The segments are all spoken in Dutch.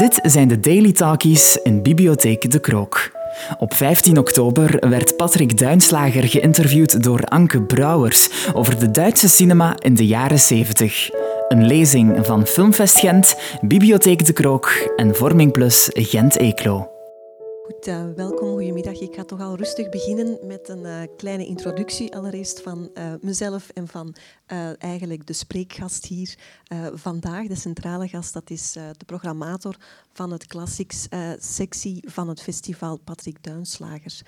Dit zijn de Daily Talkies in Bibliotheek De Krook. Op 15 oktober werd Patrick Duinslager geïnterviewd door Anke Brouwers over de Duitse cinema in de jaren 70. Een lezing van Filmfest Gent, Bibliotheek De Krook en Vorming Plus Gent-Eeklo. Uh, welkom, goedemiddag. Ik ga toch al rustig beginnen met een uh, kleine introductie allereerst van uh, mezelf en van eigenlijk de spreekgast hier vandaag. De centrale gast, dat is de programmator van het Classics sectie van het festival Patrick Duinslagers.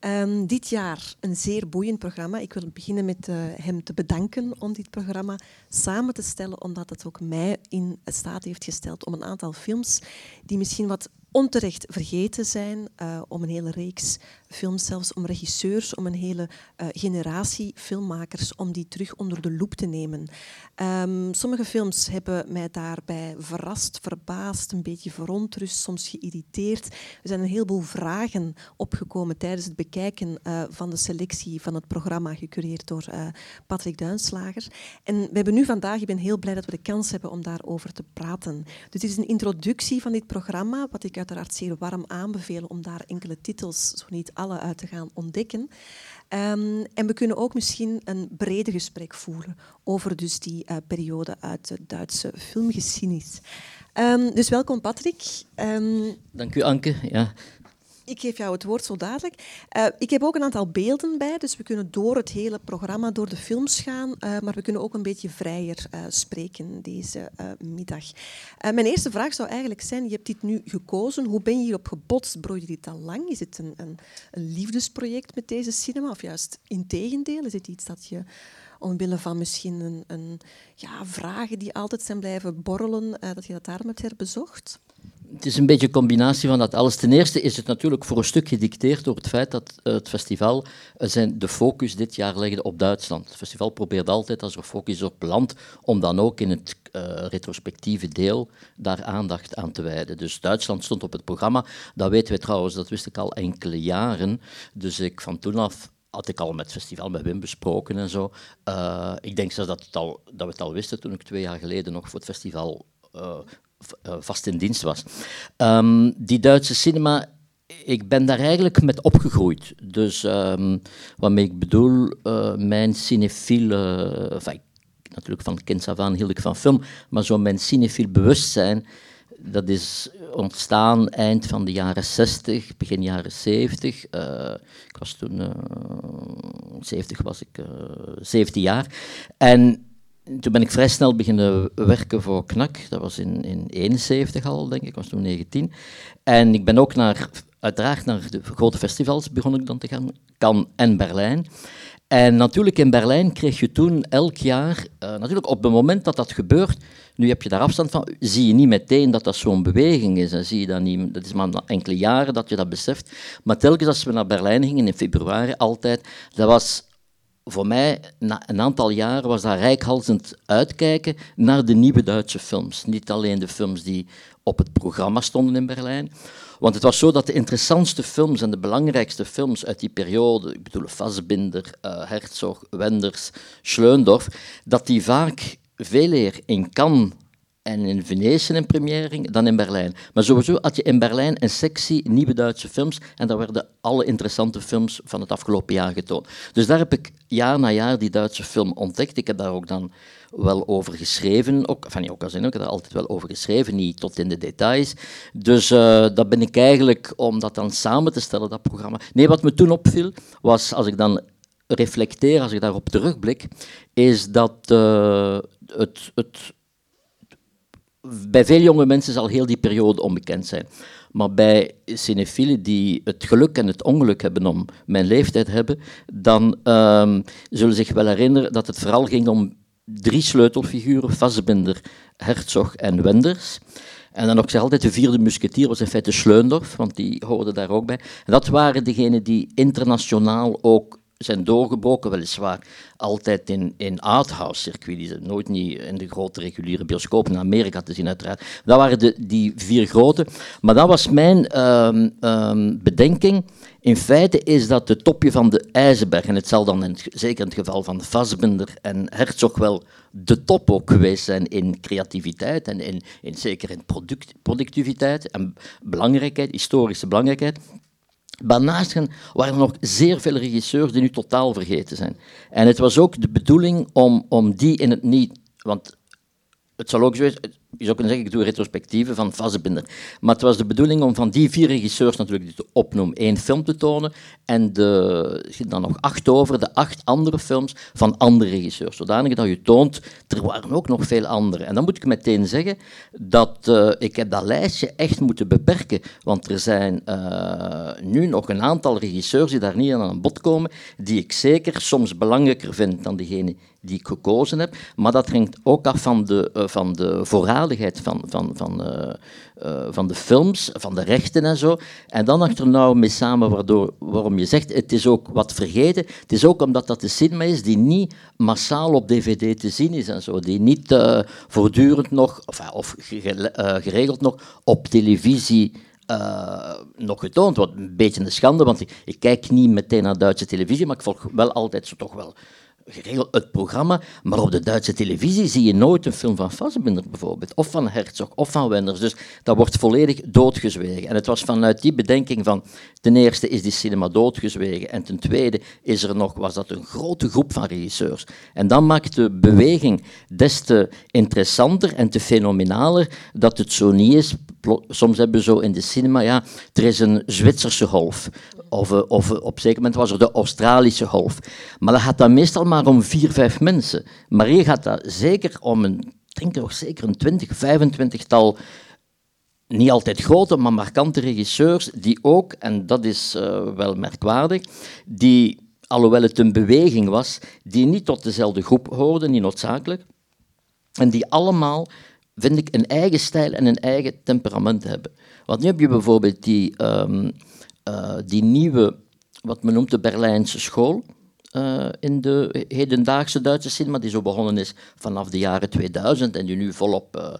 Um, dit jaar een zeer boeiend programma. Ik wil beginnen met hem te bedanken om dit programma samen te stellen, omdat het ook mij in staat heeft gesteld om een aantal films die misschien wat onterecht vergeten zijn, uh, om een hele reeks films, zelfs om regisseurs, om een hele uh, generatie filmmakers, om die terug onder de loep te nemen. Um, sommige films hebben mij daarbij verrast, verbaasd, een beetje verontrust, soms geïrriteerd. Er zijn een heleboel vragen opgekomen tijdens het bekijken uh, van de selectie van het programma, gecureerd door uh, Patrick Duinslager. En we hebben nu vandaag, ik ben heel blij dat we de kans hebben om daarover te praten. Dus dit is een introductie van dit programma, wat ik uiteraard zeer warm aanbeveel om daar enkele titels, zo niet alle uit te gaan ontdekken. Um, en we kunnen ook misschien een breder gesprek voeren over dus die uh, periode uit de Duitse filmgeschiedenis. Um, dus welkom Patrick. Um, Dank u Anke. Ja, ik geef jou het woord zo dadelijk. Uh, ik heb ook een aantal beelden bij, dus we kunnen door het hele programma, door de films gaan, uh, maar we kunnen ook een beetje vrijer uh, spreken deze middag. mijn eerste vraag zou eigenlijk zijn, je hebt dit nu gekozen, hoe ben je hierop gebotst? Brooi je dit al lang? Is het een, een, een liefdesproject met deze cinema, of juist in tegendeel? Is het iets dat je omwille van misschien een, een ja, vragen die altijd zijn blijven borrelen, dat je dat daarom hebt herbezocht? Het is een beetje een combinatie van dat alles. Ten eerste is het natuurlijk voor een stuk gedicteerd door het feit dat eh, het festival eh, zijn de focus dit jaar legde op Duitsland. Het festival probeert altijd, als er focus op land, om dan ook in het uh, retrospectieve deel daar aandacht aan te wijden. Dus Duitsland stond op het programma. Dat weten we trouwens, dat wist ik al enkele jaren. Dus ik van toen af had ik al met het festival met Wim besproken en zo. Ik denk zelfs dat, al, dat we het al wisten toen ik twee jaar geleden nog voor het festival uh, eh, vast in dienst was. Um, die Duitse cinema, ik ben daar eigenlijk met opgegroeid. Dus um, waarmee ik bedoel, uh, mijn cinefiele, natuurlijk van kind af aan hield ik van film, maar zo mijn cinefiel bewustzijn, dat is ontstaan eind van de jaren 60, begin jaren 70. Uh, eh, ik was toen, uh, 70 was ik, 17 jaar. En toen ben ik vrij snel beginnen werken voor KNAK. Dat was in 1971 al, denk ik. Ik was toen 19. En ik ben ook naar, uiteraard naar de grote festivals begonnen ik dan te gaan. Cannes en Berlijn. En natuurlijk in Berlijn kreeg je toen elk jaar, uh, natuurlijk op het moment dat dat gebeurt, nu heb je daar afstand van, zie je niet meteen dat dat zo'n beweging is. Zie je dat niet, dat is maar enkele jaren dat je dat beseft. Maar telkens als we naar Berlijn gingen in februari altijd, dat was voor mij, na een aantal jaren, was dat rijkhalsend uitkijken naar de nieuwe Duitse films. Niet alleen de films die op het programma stonden in Berlijn. Want het was zo dat de interessantste films en de belangrijkste films uit die periode, ik bedoel Fassbinder, uh, Herzog, Wenders, Schleundorf, dat die vaak veel eer in Cannes en in Venetië een première dan in Berlijn. Maar sowieso had je in Berlijn een sectie nieuwe Duitse films en daar werden alle interessante films van het afgelopen jaar getoond. Dus daar heb ik jaar na jaar die Duitse film ontdekt. Ik heb daar ook dan wel over geschreven, ook, enfin, ook als in, ik heb daar altijd wel over geschreven, niet tot in de details. Dus uh, dat ben ik eigenlijk, om dat dan samen te stellen, dat programma. Nee, wat me toen opviel, was als ik dan reflecteer, als ik daarop terugblik, is dat uh, het, het bij veel jonge mensen zal heel die periode onbekend zijn. Maar bij cinefielen die het geluk en het ongeluk hebben om mijn leeftijd hebben, dan um, zullen zich wel herinneren dat het vooral ging om drie sleutelfiguren, Fassbinder, Herzog en Wenders. En dan ook zeg altijd de vierde musketier was in feite Schleundorf, want die hoorde daar ook bij. En dat waren degenen die internationaal ook zijn doorgebroken, weliswaar altijd in, in arthouse-circuit. Nooit niet in de grote reguliere bioscopen in Amerika te zien, uiteraard. Dat waren de, die vier grote. Maar dat was mijn ehm, ehm, bedenking. In feite is dat het topje van de ijzerberg. En het zal dan, in, zeker in het geval van Fassbinder en Herzog, wel de top ook geweest zijn in creativiteit en in, in zeker in product, productiviteit en belangrijkheid, historische belangrijkheid. Maar naast hen waren er nog zeer veel regisseurs die nu totaal vergeten zijn. En het was ook de bedoeling om, om die in het niet... Want het zal ook zo je zou kunnen zeggen, ik doe retrospectieven van Fassbinder. Maar het was de bedoeling om van die vier regisseurs natuurlijk te opnoemen één film te tonen en de, dan nog acht over, de acht andere films van andere regisseurs. Zodanig dat je toont, er waren ook nog veel andere. En dan moet ik meteen zeggen dat uh, ik heb dat lijstje echt moeten beperken, want er zijn uh, nu nog een aantal regisseurs die daar niet aan bod komen, die ik zeker soms belangrijker vind dan degene die ik gekozen heb. Maar dat hangt ook af van de, uh, van de voorradigheid van, van, van, uh, uh, van de films, van de rechten en zo. En dan hangt er nou mee samen waardoor, waarom je zegt, het is ook wat vergeten. Het is ook omdat dat de cinema is die niet massaal op dvd te zien is en zo. Die niet voortdurend nog, of, of geregeld nog, op televisie nog getoond. Wat een beetje een schande, want ik, ik, kijk niet meteen naar Duitse televisie, maar ik volg wel altijd zo toch wel het programma, maar op de Duitse televisie zie je nooit een film van Fassbinder bijvoorbeeld, of van Herzog, of van Wenders. Dus dat wordt volledig doodgezwegen. En het was vanuit die bedenking van, ten eerste is die cinema doodgezwegen, en ten tweede is er nog, was dat een grote groep van regisseurs. En dan maakt de beweging des te interessanter en te fenomenaler dat het zo niet is. Soms hebben we zo in de cinema, ja, er is een Zwitserse golf, of, eh, of op een zeker moment was er de Australische golf. Maar dat gaat dan meestal maar om vier, vijf mensen. Maar hier gaat dat zeker om een, denk nog zeker een 20, 25 tal niet altijd grote, maar markante regisseurs die ook, en dat is uh, wel merkwaardig, die, alhoewel het een beweging was, die niet tot dezelfde groep hoorden, niet noodzakelijk, en die allemaal, vind ik, een eigen stijl en een eigen temperament hebben. Want nu heb je bijvoorbeeld die, uh, die nieuwe, wat men noemt de Berlijnse school, uh, in de hedendaagse Duitse cinema, die zo begonnen is vanaf de jaren 2000 en die nu volop uh,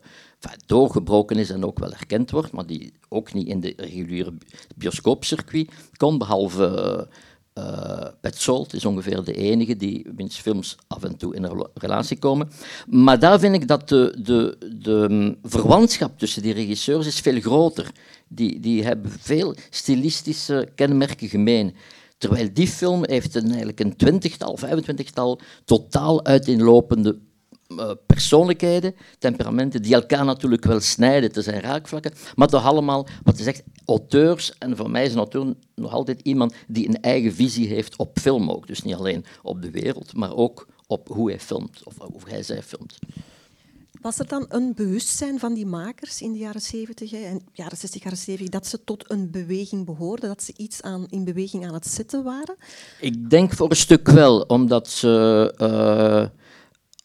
doorgebroken is en ook wel erkend wordt, maar die ook niet in de reguliere bioscoopcircuit kon, behalve Petzold is ongeveer de enige die wiens films af en toe in relatie komen. Maar daar vind ik dat de, de, de um, verwantschap tussen die regisseurs is veel groter. Die, die hebben veel stilistische kenmerken gemeen. Terwijl die film heeft een, eigenlijk een twintigtal, vijfentwintigtal totaal uiteenlopende uh, persoonlijkheden, temperamenten, die elkaar natuurlijk wel snijden, te zijn raakvlakken, maar toch allemaal, wat je zegt, auteurs. En voor mij is een auteur nog altijd iemand die een eigen visie heeft op film ook. Dus niet alleen op de wereld, maar ook op hoe hij filmt, of hoe hij zij filmt. Was er dan een bewustzijn van die makers in de jaren 70 en jaren 60, jaren 70 dat ze tot een beweging behoorden, dat ze iets aan, in beweging aan het zetten waren? Ik denk voor een stuk wel, omdat ze uh,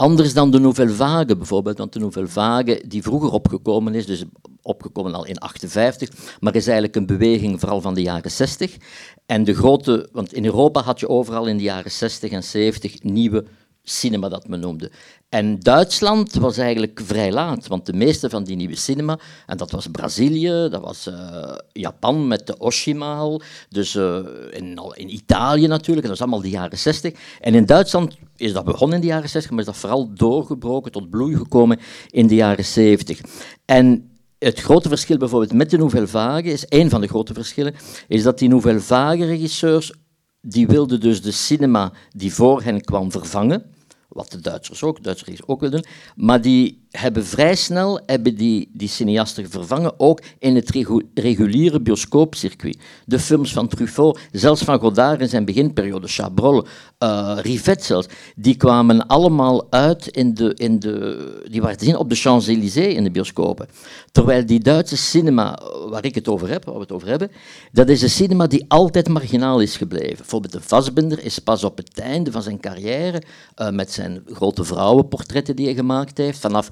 anders dan de Nouvelle Vague bijvoorbeeld, want de Nouvelle Vague die vroeger opgekomen is, dus opgekomen al in 58, maar is eigenlijk een beweging vooral van de jaren 60. En de grote, want in Europa had je overal in de jaren 60 en 70 nieuwe cinema dat men noemde. En Duitsland was eigenlijk vrij laat, want de meeste van die nieuwe cinema, en dat was Brazilië, dat was uh, Japan met de Oshima dus uh, in, in, Italië natuurlijk, dat was allemaal de jaren 60. En in Duitsland is dat begonnen in de jaren 60, maar is dat vooral doorgebroken, tot bloei gekomen in de jaren 70. En het grote verschil bijvoorbeeld met de Nouvelle Vague, is een van de grote verschillen, is dat die Nouvelle Vague regisseurs die wilden dus de cinema die voor hen kwam vervangen, wat de Duitsers ook, Duitsers ook wilden, maar die hebben vrij snel hebben die, die cineasten vervangen, ook in het reguliere bioscoopcircuit. De films van Truffaut, zelfs van Godard in zijn beginperiode, Chabrol, uh, Rivet zelfs, die kwamen allemaal uit in de, in de, die waren te zien op de Champs-Élysées in de bioscopen. Terwijl die Duitse cinema, waar ik het over heb, waar we het over hebben, dat is een cinema die altijd marginaal is gebleven. Bijvoorbeeld de Fassbinder is pas op het einde van zijn carrière, uh, met zijn grote vrouwenportretten die hij gemaakt heeft, vanaf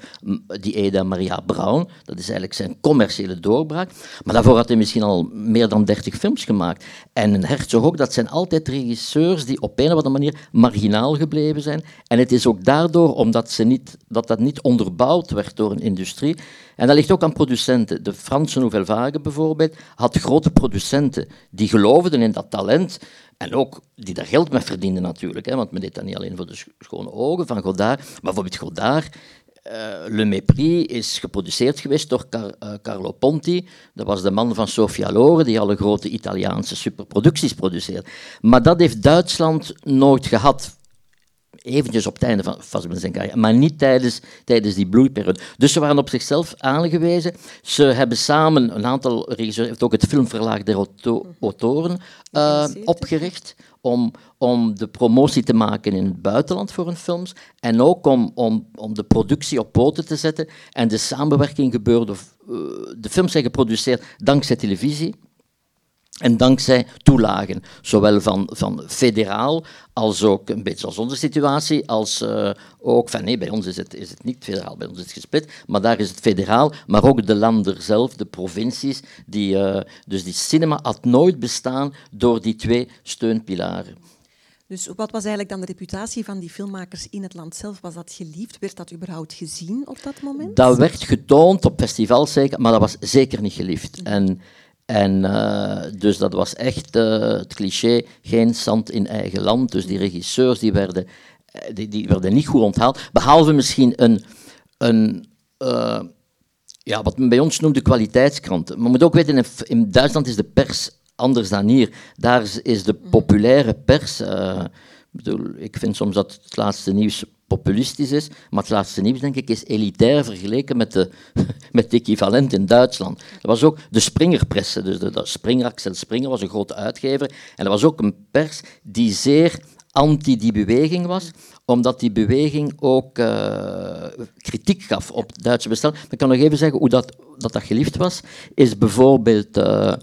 die Eda Maria Braun. Dat is eigenlijk zijn commerciële doorbraak. Maar daarvoor had hij misschien al meer dan 30 films gemaakt. En Herzog ook, dat zijn altijd regisseurs die op een of andere manier marginaal gebleven zijn. En het is ook daardoor, omdat ze niet, dat dat niet onderbouwd werd door een industrie. En dat ligt ook aan producenten. De Franse Nouvelle Vague bijvoorbeeld had grote producenten die geloofden in dat talent. En ook die daar geld mee verdienden natuurlijk, hè, want men deed dat niet alleen voor de schone ogen van Godard. Maar bijvoorbeeld Godard, uh, Le Mépris is geproduceerd geweest door uh, Carlo Ponti. Dat was de man van Sofia Loren, die alle grote Italiaanse superproducties produceerde. Maar dat heeft Duitsland nooit gehad eventjes op het einde van Fassbinder zijn carrière, maar niet tijdens, tijdens die bloeiperiode. Dus ze waren op zichzelf aangewezen. Ze hebben samen, een aantal regisseurs, heeft ook het filmverlaag der autoren uh, opgericht om, om de promotie te maken in het buitenland voor hun films en ook om, om, om de productie op poten te zetten. En de samenwerking gebeurde, uh, de films zijn geproduceerd dankzij televisie, en dankzij toelagen, zowel van, van federaal als ook een beetje als onze situatie, als uh, ook van nee, bij ons is het, is het niet federaal, bij ons is het gesplit, maar daar is het federaal, maar ook de landen zelf, de provincies. Die, uh, dus die cinema had nooit bestaan door die twee steunpilaren. Dus wat was eigenlijk dan de reputatie van die filmmakers in het land zelf? Was dat geliefd? Werd dat überhaupt gezien op dat moment? Dat werd getoond op festivals zeker, maar dat was zeker niet geliefd. En en uh, dus dat was echt uh, het cliché, geen zand in eigen land. Dus die regisseurs die werden, eh, die, die werden niet goed onthaald. Behalve misschien een, een ja, wat men bij ons noemt de kwaliteitskrant. Maar moet ook weten, in, in Duitsland is de pers anders dan hier. Daar is de populaire pers... Ik, bedoel, ik vind soms dat het laatste nieuws populistisch is, maar het laatste nieuws, denk ik, is elitair vergeleken met, de, met het equivalent in Duitsland. Er was ook de Springerpressen, dus de, de Springer, Axel Springer was een grote uitgever, en er was ook een pers die zeer anti die beweging was, omdat die beweging ook uh, kritiek gaf op het Duitse bestel. Ik kan nog even zeggen hoe dat, dat, dat geliefd was, is bijvoorbeeld uh,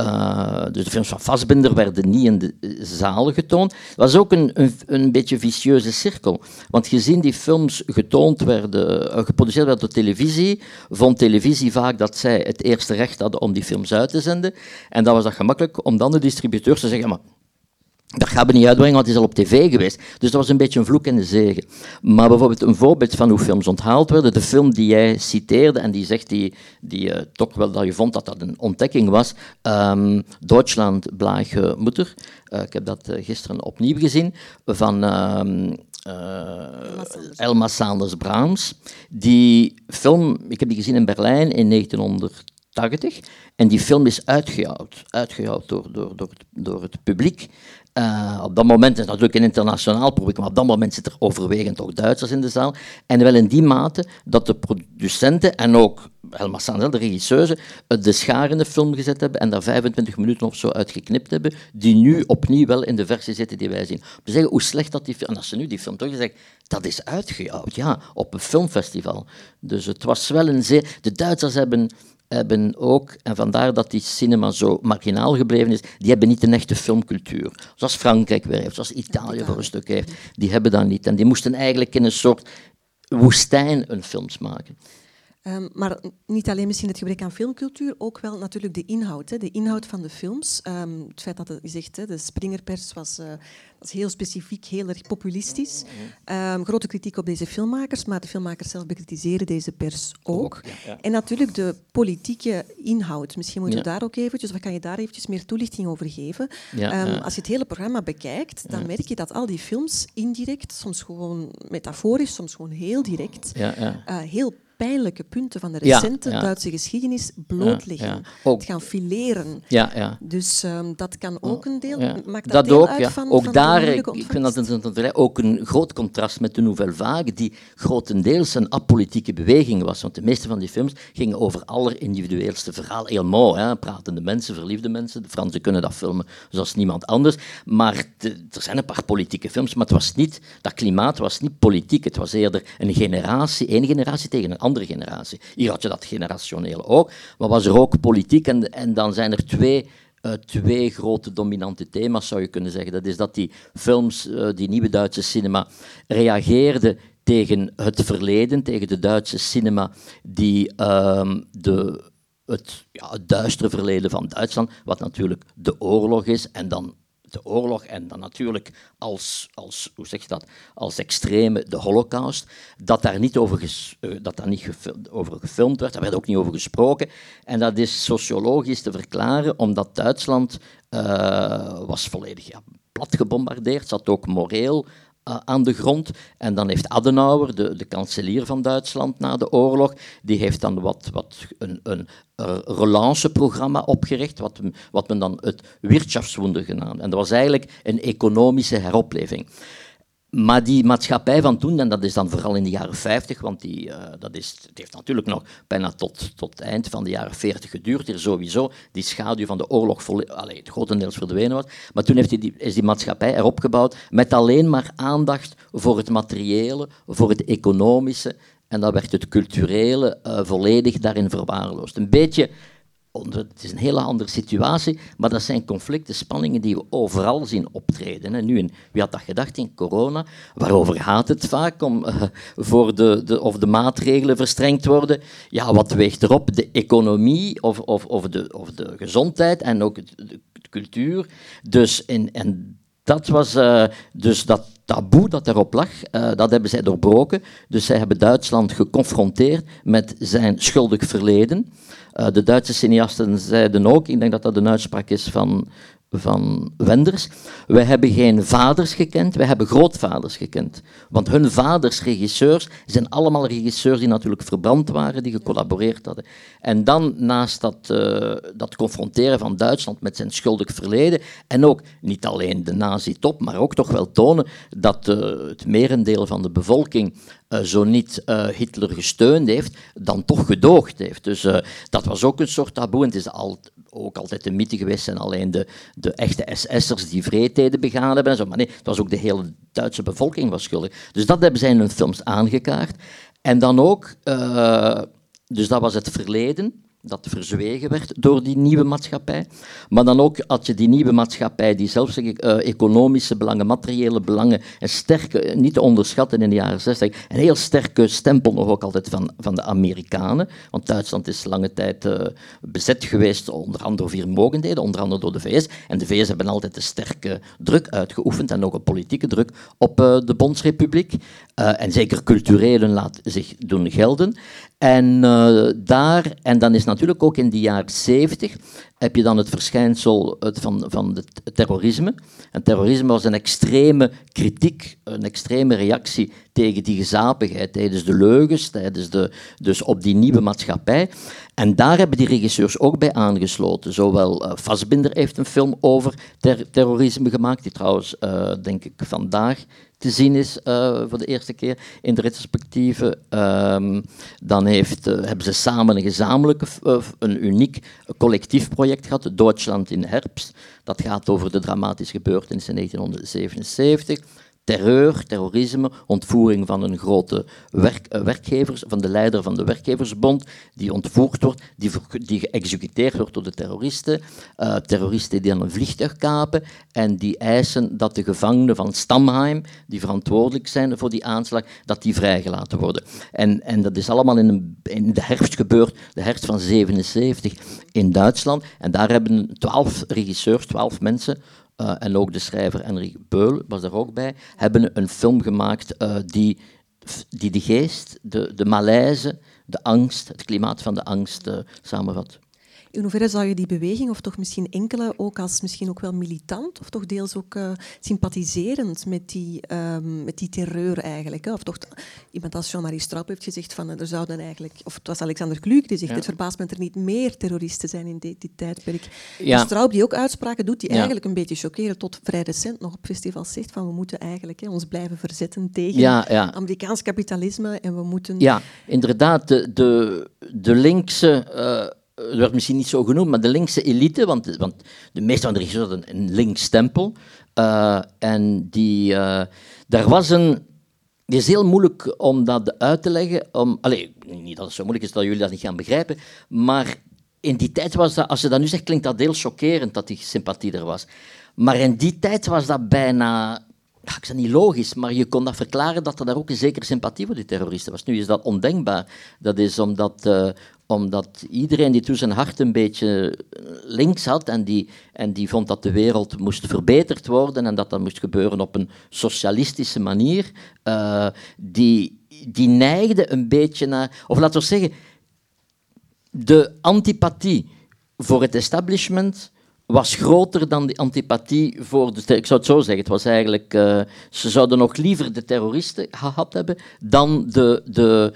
uh, dus de films van Fassbinder werden niet in de zalen getoond. Het was ook een, een, een beetje vicieuze cirkel. Want gezien die films getoond werden, uh, geproduceerd werden door televisie, vond televisie vaak dat zij het eerste recht hadden om die films uit te zenden. En dan was dat gemakkelijk om dan de distributeurs te zeggen, maar dat gaan we niet uitbrengen, want het is al op tv geweest. Dus dat was een beetje een vloek en een zegen. Maar bijvoorbeeld een voorbeeld van hoe films onthaald werden. De film die jij citeerde en die zegt die, die uh, toch wel dat je vond dat dat een ontdekking was. Um, Duitsland, Blage Moeder. Uh, ik heb dat uh, gisteren opnieuw gezien. Van um, Elma Sanders Brahms. Die film, ik heb die gezien in Berlijn in 1980. En die film is uitgejouwd, uitgejouwd door, door, door, door het publiek. Uh, op dat moment is het natuurlijk een internationaal publiek, maar op dat moment zitten er overwegend ook Duitsers in de zaal. En wel in die mate dat de producenten en ook Helma Sandel, de regisseuse, de schaar in de film gezet hebben en daar 25 minuten of zo uitgeknipt hebben, die nu opnieuw wel in de versie zitten die wij zien. Om te zeggen hoe slecht dat die film... En als ze nu die film zeggen, dat is uitgejouwd, ja, op een filmfestival. Dus het was wel een zeer... De Duitsers hebben hebben ook, en vandaar dat die cinema zo marginaal gebleven is, die hebben niet een echte filmcultuur. Zoals Frankrijk weer heeft, zoals Italië voor een stuk heeft. Die hebben dat niet. En die moesten eigenlijk in een soort woestijn een films maken. Um, maar niet alleen misschien het gebrek aan filmcultuur, ook wel natuurlijk de inhoud. Hè, de inhoud van de films. Um, het feit dat je zegt, hè, de Springerpers was, uh, was heel specifiek, heel erg populistisch. Um, grote kritiek op deze filmmakers, maar de filmmakers zelf bekritiseren deze pers ook. ook ja, ja. En natuurlijk de politieke inhoud. Misschien moeten we daar ook eventjes, of kan je daar eventjes meer toelichting over geven? Als je het hele programma bekijkt, dan merk je dat al die films indirect, soms gewoon metaforisch, soms gewoon heel direct, uh, heel pijnlijke punten van de recente Duitse geschiedenis blootleggen. Het gaan fileren. Ja, ja. Dus um, dat kan ook een deel. Maakt dat, dat deel ook, uit van, ook van daar, ik vind dat een, ook een groot contrast met de Nouvelle Vague, die grotendeels een apolitieke beweging was. Want de meeste van die films gingen over allerindividueelste verhaal. Heel mooi, hè? pratende mensen, verliefde mensen. De Fransen kunnen dat filmen zoals niemand anders. Maar er zijn een paar politieke films, maar het was niet, dat klimaat was niet politiek. Het was eerder een generatie, één generatie tegen een andere generatie. Hier had je dat generationeel ook, maar was er ook politiek. En, en dan zijn er twee, uh, twee grote dominante thema's, zou je kunnen zeggen. Dat is dat die films, uh, die nieuwe Duitse cinema, reageerden tegen het verleden, tegen de Duitse cinema die ehm, de, het, ja, het duistere verleden van Duitsland, wat natuurlijk de oorlog is, en dan de oorlog en dan natuurlijk als, als, hoe zeg je dat, als extreme de holocaust, dat daar niet over, eh, dat daar niet gefilmd, over gefilmd werd, daar werd ook niet over gesproken. En dat is sociologisch te verklaren, omdat Duitsland uh, was volledig ja, plat gebombardeerd, zat ook moreel aan de grond. En dan heeft Adenauer, de, de kanselier van Duitsland na de oorlog, die heeft dan wat, wat een, een relanceprogramma opgericht, wat, wat men dan het Wirtschaftswunder genaamd. En dat was eigenlijk een economische heropleving. Maar die maatschappij van toen, en dat is dan vooral in de jaren 50, want die, uh, dat is, het heeft natuurlijk nog bijna tot, tot het eind van de jaren 40 geduurd, er sowieso die schaduw van de oorlog het grotendeels verdwenen was. Maar toen heeft die, is die maatschappij erop gebouwd met alleen maar aandacht voor het materiële, voor het economische, en dan werd het culturele uh, volledig daarin verwaarloosd. Een beetje het is een hele andere situatie, maar dat zijn conflicten, spanningen die we overal zien optreden. En nu, wie had dat gedacht in corona? Waarover gaat het vaak? Om, uh, voor de, de, of de maatregelen verstrengd worden? Ja, wat weegt erop? De economie of, of, of, de, of de gezondheid en ook de, cultuur. Dus in, en dat was uh, dus dat taboe dat erop lag, uh, dat hebben zij doorbroken. Dus zij hebben Duitsland geconfronteerd met zijn schuldig verleden. Uh, de Duitse cineasten zeiden ook, ik denk dat dat een uitspraak is van van Wenders. Wij hebben geen vaders gekend, wij hebben grootvaders gekend. Want hun vaders, regisseurs, zijn allemaal regisseurs die natuurlijk verbrand waren, die gecollaboreerd hadden. En dan naast dat, uh, dat confronteren van Duitsland met zijn schuldig verleden, en ook niet alleen de nazi-top, maar ook toch wel tonen dat uh, het merendeel van de bevolking zo niet Hitler gesteund heeft, dan toch gedoogd heeft. Dus dat was ook een soort taboe. En het is al, ook altijd een mythe geweest zijn alleen de, de echte SS'ers die vreedheden begaan hebben. En zo. Maar nee, het was ook de hele Duitse bevolking was schuldig. Dus dat hebben zij in hun films aangekaart. En dan ook, dus dat was het verleden dat verzwegen werd door die nieuwe maatschappij. Maar dan ook had je die nieuwe maatschappij, die zelfs uh, economische belangen, materiële belangen, en sterke, niet te onderschatten in de jaren 60, een heel sterke stempel nog ook altijd van, van de Amerikanen. Want Duitsland is lange tijd uh, bezet geweest, onder andere door vier mogendheden, onder andere door de VS. En de VS hebben altijd een sterke druk uitgeoefend en ook een politieke druk op de Bondsrepubliek. en zeker culturele laat zich doen gelden. En uh, daar, en dan is natuurlijk ook in de jaren 70, heb je dan het verschijnsel van, van het terrorisme. En terrorisme was een extreme kritiek, een extreme reactie tegen die gezapigheid, tijdens de leugens, tijdens de, dus op die nieuwe maatschappij. En daar hebben die regisseurs ook bij aangesloten. Zowel uh, heeft een film over ter terrorisme gemaakt, die trouwens, uh, denk ik, vandaag te zien is uh, voor de eerste keer in de retrospectieve. Um, dan heeft, uh, hebben ze samen een gezamenlijke, uh, een uniek collectief project gehad, Duitsland in herfst. Dat gaat over de dramatische gebeurtenissen in 1977 terreur, terrorisme, ontvoering van een grote uh, werkgevers, van de leider van de werkgeversbond, die ontvoerd wordt, die, die geëxecuteerd wordt door de terroristen, uh, terroristen die dan een vliegtuig kapen en die eisen dat de gevangenen van Stamheim, die verantwoordelijk zijn voor die aanslag, dat die vrijgelaten worden. En, en dat is allemaal in, een, in de herfst gebeurd, de herfst van 77 in Duitsland. En daar hebben twaalf regisseurs, twaalf mensen, uh, en ook de schrijver Henrik Beul was daar ook bij, hebben een film gemaakt uh, die, die de geest, de, de malaise, de angst, het klimaat van de angst uh, samenvat. In hoeverre zou je die beweging, of toch misschien enkele, ook als misschien ook wel militant, of toch deels ook uh, sympathiserend met die, um, met die terreur eigenlijk? Hè? Of toch iemand als Jean-Marie Straub heeft gezegd van er zouden eigenlijk, of het was Alexander Kluuk die zegt, ja. het verbaast me dat er niet meer terroristen zijn in dit, dit tijdperk. Ja. Dus Straub die ook uitspraken doet die ja. eigenlijk een beetje chockeren, tot vrij recent nog op festivals zegt van we moeten eigenlijk hè, ons blijven verzetten tegen Amerikaans kapitalisme en we moeten... Ja, inderdaad, de, de, de linkse... Uh, het werd misschien niet zo genoemd, maar de linkse elite, want, want de meeste van de regisseurs hadden een links stempel. Uh, en die, uh, daar was een. Het is heel moeilijk om dat uit te leggen. Om, allez, niet dat het zo moeilijk is dat jullie dat niet gaan begrijpen, maar in die tijd was dat, als je dat nu zegt, klinkt dat heel chockerend dat die sympathie er was. Maar in die tijd was dat bijna ik zeg niet logisch, maar je kon dat verklaren dat er daar ook een zekere sympathie voor die terroristen was. Nu is dat ondenkbaar. Dat is omdat, omdat iedereen die toen zijn hart een beetje links had en die, en die vond dat de wereld moest verbeterd worden en dat dat moest gebeuren op een socialistische manier, uh, die, die neigde een beetje naar, of laten we zeggen, de antipathie voor het establishment was groter dan de antipathie voor de... Ik zou het zo zeggen, het was eigenlijk... Uh, ze zouden nog liever de terroristen gehad hebben dan de, de,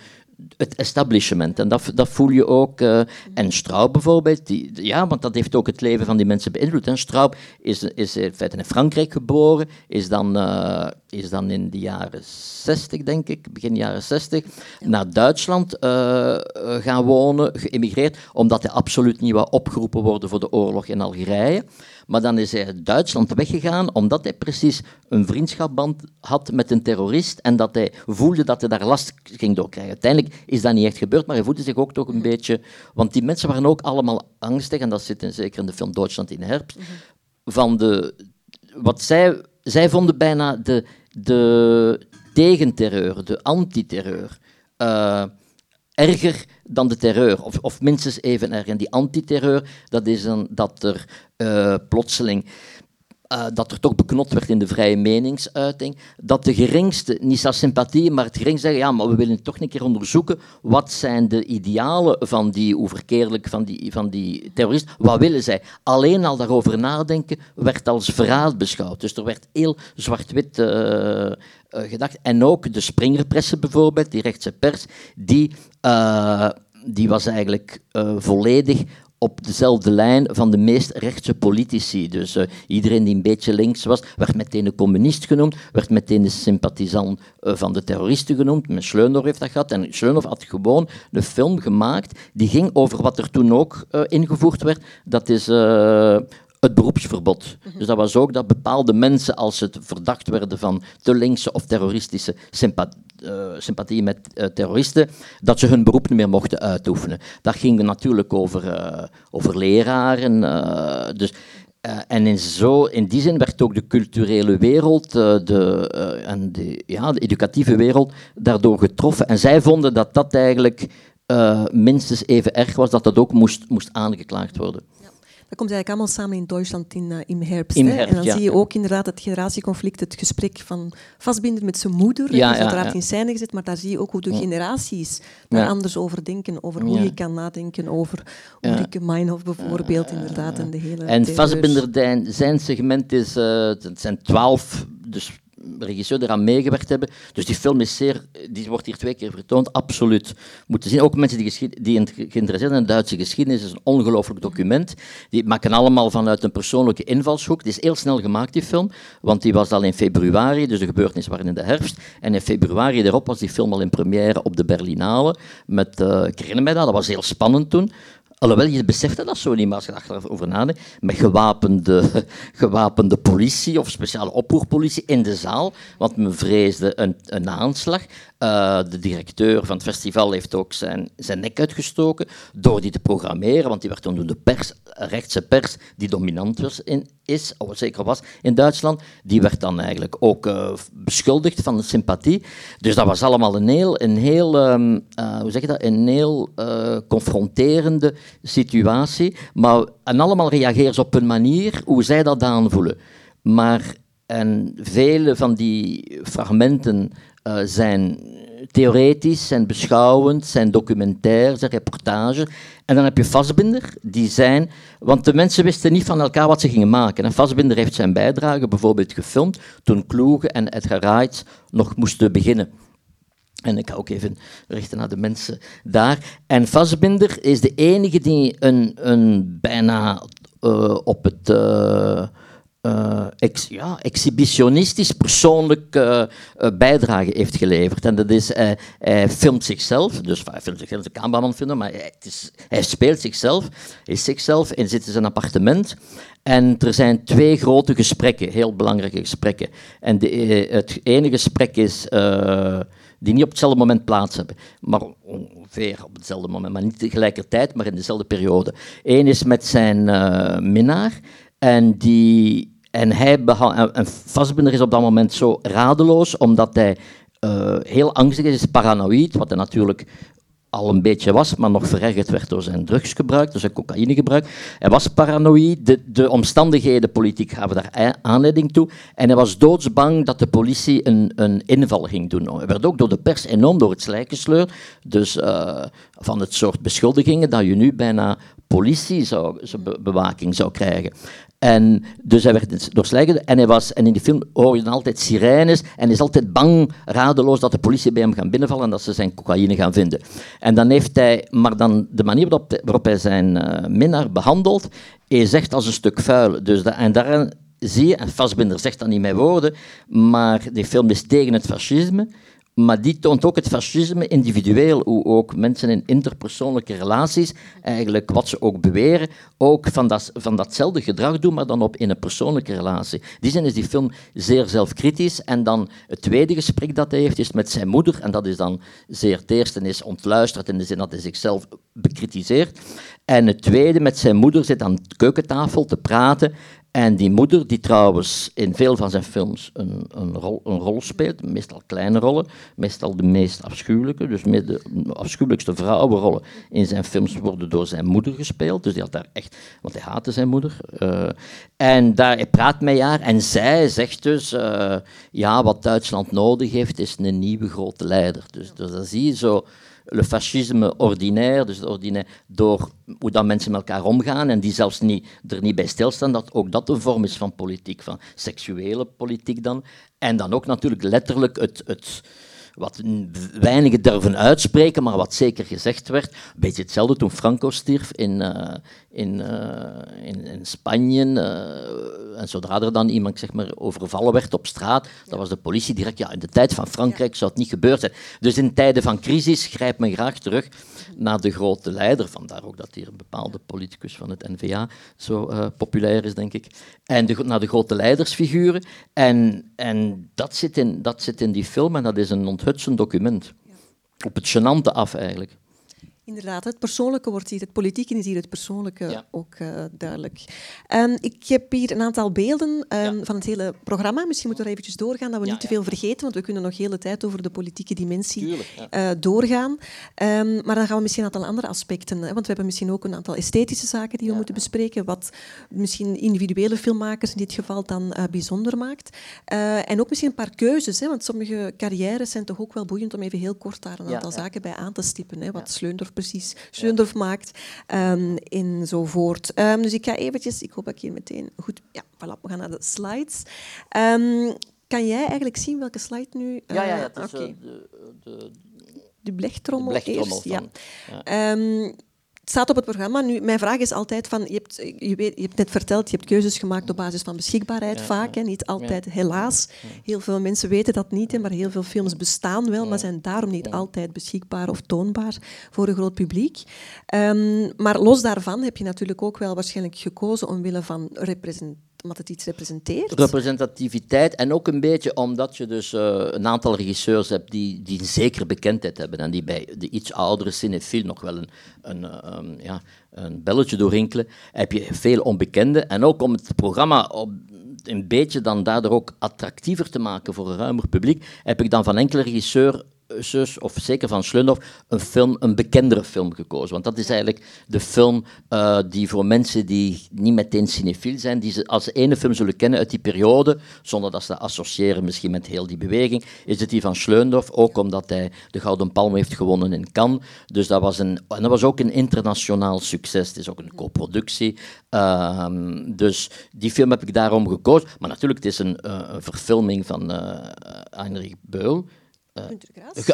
het establishment. En dat, dat voel je ook. Uh, en Straub bijvoorbeeld, die, ja, want dat heeft ook het leven van die mensen beïnvloed. En Straub is, is in feite in Frankrijk geboren, is dan, uh, is dan in de jaren 60, denk ik, begin jaren 60, naar Duitsland uh, gaan wonen, geëmigreerd, omdat hij absoluut niet wou opgeroepen worden voor de oorlog in Algerije. Maar dan is hij uit Duitsland weggegaan omdat hij precies een vriendschapband had met een terrorist en dat hij voelde dat hij daar last ging doorkrijgen. Uiteindelijk is dat niet echt gebeurd, maar hij voelde zich ook toch een beetje... Want die mensen waren ook allemaal angstig, en dat zit in, zeker in de film Duitsland in herfst, van de... Wat zij... Zij vonden bijna de, de tegenterreur, de antiterreur... Uh, erger dan de terreur, of, of minstens even erg. En die antiterreur, dat is dan dat er uh, plotseling uh, dat er toch beknot werd in de vrije meningsuiting, dat de geringste, niet zoals sympathie, maar het geringste zeggen, ja, maar we willen toch een keer onderzoeken, wat zijn de idealen van die, hoe van die, van die terroristen, wat willen zij? Alleen al daarover nadenken werd als verraad beschouwd. Dus er werd heel zwart-wit uh, gedacht. En ook de Springerpressen bijvoorbeeld, die rechtse pers, die, die was eigenlijk volledig op dezelfde lijn van de meest rechtse politici. Dus uh, iedereen die een beetje links was, werd meteen een communist genoemd, werd meteen een sympathisant uh, van de terroristen genoemd. Met Schleunhoff heeft dat gehad. En Schleunhoff had gewoon een film gemaakt die ging over wat er toen ook uh, ingevoerd werd. Dat is het beroepsverbod. Dus dat was ook dat bepaalde mensen, als ze verdacht werden van te linkse of terroristische sympathie, uh, sympathie met uh, terroristen, dat ze hun beroep niet meer mochten uitoefenen. Dat ging natuurlijk over, uh, over leraren. dus, en in, zo, in die zin werd ook de culturele wereld de, en de, ja, de educatieve wereld daardoor getroffen. En zij vonden dat dat eigenlijk minstens even erg was, dat dat ook moest, moest aangeklaagd worden. Dat komt eigenlijk allemaal samen in Duitsland in, uh, in herfst en dan ja. zie je ook inderdaad het generatieconflict, het gesprek van Vastbinder met zijn moeder. Ja, dat is uiteraard in scène gezet, maar daar zie je ook hoe de generaties daar anders over denken. Over hoe je kan nadenken over Ulrike Meinhof bijvoorbeeld, inderdaad. En, de hele en Vastbinder, zijn segment is, uh, het zijn twaalf, dus regisseur eraan meegewerkt hebben. Dus die film is zeer, die wordt hier twee keer vertoond, absoluut moeten zien. Ook mensen die, die geïnteresseerd zijn in de Duitse geschiedenis, is een ongelooflijk document. Die maken allemaal vanuit een persoonlijke invalshoek. Die is heel snel gemaakt, die film, want die was al in februari, dus de gebeurtenissen waren in de herfst. En in februari erop was die film al in première op de Berlinale. Met, uh, dat was heel spannend toen. Alhoewel, je besefte dat zo niet, maar als je erover nadenkt, met gewapende, gewapende politie of speciale oproerpolitie in de zaal, want men vreesde een, een aanslag. Uh, de directeur van het festival heeft ook zijn, zijn nek uitgestoken door die te programmeren, want die werd toen de pers, rechtse pers, die dominant was in, is, of zeker was in Duitsland, die werd dan eigenlijk ook uh, beschuldigd van sympathie. Dus dat was allemaal een heel, een heel um, uh, hoe zeg je dat, een heel confronterende situatie. Maar, en allemaal reageren ze op een manier hoe zij dat aanvoelen. Maar en vele van die fragmenten uh, zijn theoretisch, zijn beschouwend, zijn documentair, zijn reportage. En dan heb je Vastbinder, die zijn... Want de mensen wisten niet van elkaar wat ze gingen maken. En Vastbinder heeft zijn bijdrage bijvoorbeeld gefilmd toen Kloege en Edgar Wright nog moesten beginnen. En ik ga ook even richten naar de mensen daar. En Vastbinder is de enige die een, een bijna uh, op het... Uh, uh, ex, ja, exhibitionistisch persoonlijk uh, uh, bijdrage heeft geleverd. En dat is, hij filmt zichzelf, dus hij filmt zichzelf, de cameraman filmen, maar hij, is, speelt zichzelf, is zichzelf en zit in zijn appartement. En er zijn twee grote gesprekken, heel belangrijke gesprekken. En de, het ene gesprek is die niet op hetzelfde moment plaats hebben, maar ongeveer op hetzelfde moment, maar niet tegelijkertijd, maar in dezelfde periode. Eén is met zijn minnaar en die en, hij en Fassbinder is op dat moment zo radeloos, omdat hij uh, heel angstig is, paranoïd, wat hij natuurlijk al een beetje was, maar nog verergerd werd door zijn drugsgebruik, door zijn cocaïnegebruik. Hij was paranoïd, de, de omstandigheden politiek gaven daar aanleiding toe. En hij was doodsbang dat de politie een, een inval ging doen. Hij werd ook door de pers enorm door het slijk gesleurd. Dus uh, van het soort beschuldigingen dat je nu bijna politie zou, bewaking zou krijgen. En dus hij werd doorslijgend en hij was, en in die film hoor je dan altijd sirenes en is altijd bang, radeloos dat de politie bij hem gaan binnenvallen en dat ze zijn cocaïne gaan vinden. En dan heeft hij, maar dan de manier waarop, hij zijn uh, minnaar behandelt, is echt als een stuk vuil. Dus dat, en daarin zie je, en Fassbinder zegt dat niet met woorden, maar die film is tegen het fascisme. Maar die toont ook het fascisme individueel, hoe ook mensen in interpersoonlijke relaties, eigenlijk wat ze ook beweren, ook van, dat, van datzelfde gedrag doen, maar dan op in een persoonlijke relatie. Die zin is die film zeer zelfkritisch. En dan het tweede gesprek dat hij heeft, is met zijn moeder. En dat is dan zeer het eerste is ontluisterd in de zin dat hij zichzelf bekritiseert. En het tweede, met zijn moeder zit aan de keukentafel te praten en die moeder, die trouwens in veel van zijn films een, een, rol, een rol speelt, meestal kleine rollen, meestal de meest afschuwelijke, dus de afschuwelijkste vrouwenrollen in zijn films worden door zijn moeder gespeeld. Dus die had daar echt, want hij haatte zijn moeder. Uh, en daar, hij praat met haar en zij zegt dus, uh, ja, wat Duitsland nodig heeft, is een nieuwe grote leider. Dus, dus dan zie je zo le fascisme ordinair, dus ordinair, door hoe dat mensen met elkaar omgaan en die zelfs niet, er niet bij stilstaan, dat ook dat een vorm is van politiek, van seksuele politiek dan. En dan ook natuurlijk letterlijk het, het, wat weinigen durven uitspreken, maar wat zeker gezegd werd. Een beetje hetzelfde toen Franco stierf in, uh, in, uh, in, in, Spanje. Uh, en zodra er dan iemand zeg maar, overvallen werd op straat, dan was de politie direct, ja, in de tijd van Frankrijk zou het niet gebeurd zijn. Dus in tijden van crisis grijpt men graag terug naar de grote leider. Vandaar ook dat hier een bepaalde politicus van het NVA zo populair is, denk ik. En de, naar de grote leidersfiguren. En, en dat, zit in, dat zit in die film en dat is een onthutsend document. Op het genante af eigenlijk. Inderdaad, het persoonlijke wordt hier, het politieke is hier het persoonlijke ook uh, duidelijk. Um, ik heb hier een aantal beelden um, van het hele programma. Misschien moeten we er eventjes doorgaan, dat we niet te veel vergeten, want we kunnen nog de hele tijd over de politieke dimensie uh, doorgaan. Um, maar dan gaan we misschien een aantal andere aspecten, hè, want we hebben misschien ook een aantal esthetische zaken die we moeten bespreken, wat misschien individuele filmmakers in dit geval dan uh, bijzonder maakt. en ook misschien een paar keuzes, hè, want sommige carrières zijn toch ook wel boeiend om even heel kort daar een aantal zaken bij aan te stippen. Hè, wat Sleundorf precies Schundorf maakt um, enzovoort. Um, dus ik ga eventjes, ik hoop dat ik hier meteen goed... Ja, voilà, we gaan naar de slides. Um, kan jij eigenlijk zien welke slide nu... Uh, ja, ja, ja, het is okay. uh, de, de, de blechtrommel, de blechtrommel eerst. Van, ja. ja. Het staat op het programma. Nu, mijn vraag is altijd van, je hebt, je, weet, je hebt net verteld, je hebt keuzes gemaakt op basis van beschikbaarheid vaak. Hè, niet altijd, helaas. Heel veel mensen weten dat niet, hè, maar heel veel films bestaan wel, maar zijn daarom niet altijd beschikbaar of toonbaar voor een groot publiek. Um, maar los daarvan heb je natuurlijk ook wel waarschijnlijk gekozen omwille van representatie omdat het iets representeert? Representativiteit en ook een beetje omdat je dus uh, een aantal regisseurs hebt die, die zeker bekendheid hebben en die bij de iets oudere cinefiel nog wel een, een, um, ja, een belletje doorrinkelen, heb je veel onbekende. En ook om het programma op, een beetje dan daardoor ook attractiever te maken voor een ruimer publiek, heb ik dan van enkele of zeker van Schlundorf, een film, een bekendere film gekozen. Want dat is eigenlijk de film uh, die voor mensen die niet meteen cinefiel zijn, die ze als ene film zullen kennen uit die periode, zonder dat ze dat associëren misschien met heel die beweging, is het die van Schlundorf, ook omdat hij de Gouden Palm heeft gewonnen in Cannes. Dus dat was, een, en dat was ook een internationaal succes. Het is ook een co-productie. Uh, dus die film heb ik daarom gekozen. Maar natuurlijk, het is een, uh, een verfilming van uh, Heinrich Beul.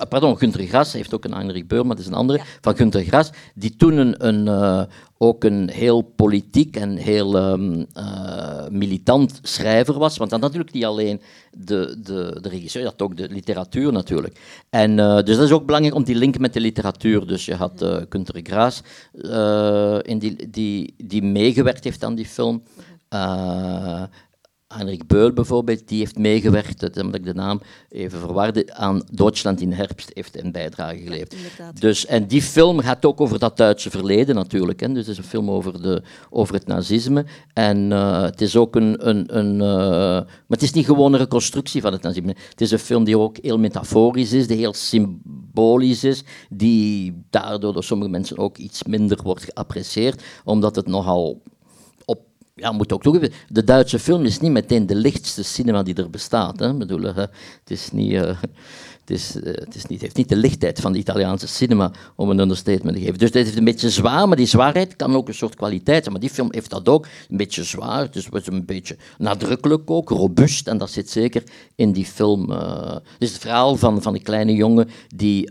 Pardon, Gunter Gras heeft ook een Heinrich Beur, maar dat is een andere, van Gunter Gras, die toen een, een uh, ook een heel politiek en heel um, uh, militant schrijver was, want dat natuurlijk niet alleen de, de, de regisseur, je had ook de literatuur natuurlijk. En, dus dat is ook belangrijk om die link met de literatuur, dus je had uh, Gunter Graas in die, die, die meegewerkt heeft aan die film, Heinrich Beul bijvoorbeeld, die heeft meegewerkt, dat moet ik de naam even verwarde, aan Duitsland in herfst heeft een bijdrage geleverd. dus, en die film gaat ook over dat Duitse verleden natuurlijk. Hè. Dus het is een film over, de, over het nazisme. En uh, het is ook een... een, een uh, maar het is niet gewoon een reconstructie van het nazisme. Het is een film die ook heel metaforisch is, die heel symbolisch is, die daardoor door sommige mensen ook iets minder wordt geapprecieerd, omdat het nogal ja, moet ook toegeven, de Duitse film is niet meteen de lichtste cinema die er bestaat. Hè. Bedoel, het, is niet, uh, het, is, uh, het, is niet, heeft niet de lichtheid van de Italiaanse cinema om een understatement te geven. Dus het is een beetje zwaar, maar die zwaarheid kan ook een soort kwaliteit zijn. Maar die film heeft dat ook, een beetje zwaar, dus het is een beetje nadrukkelijk ook, robuust. En dat zit zeker in die film. Uh, het is het verhaal van, van een kleine jongen die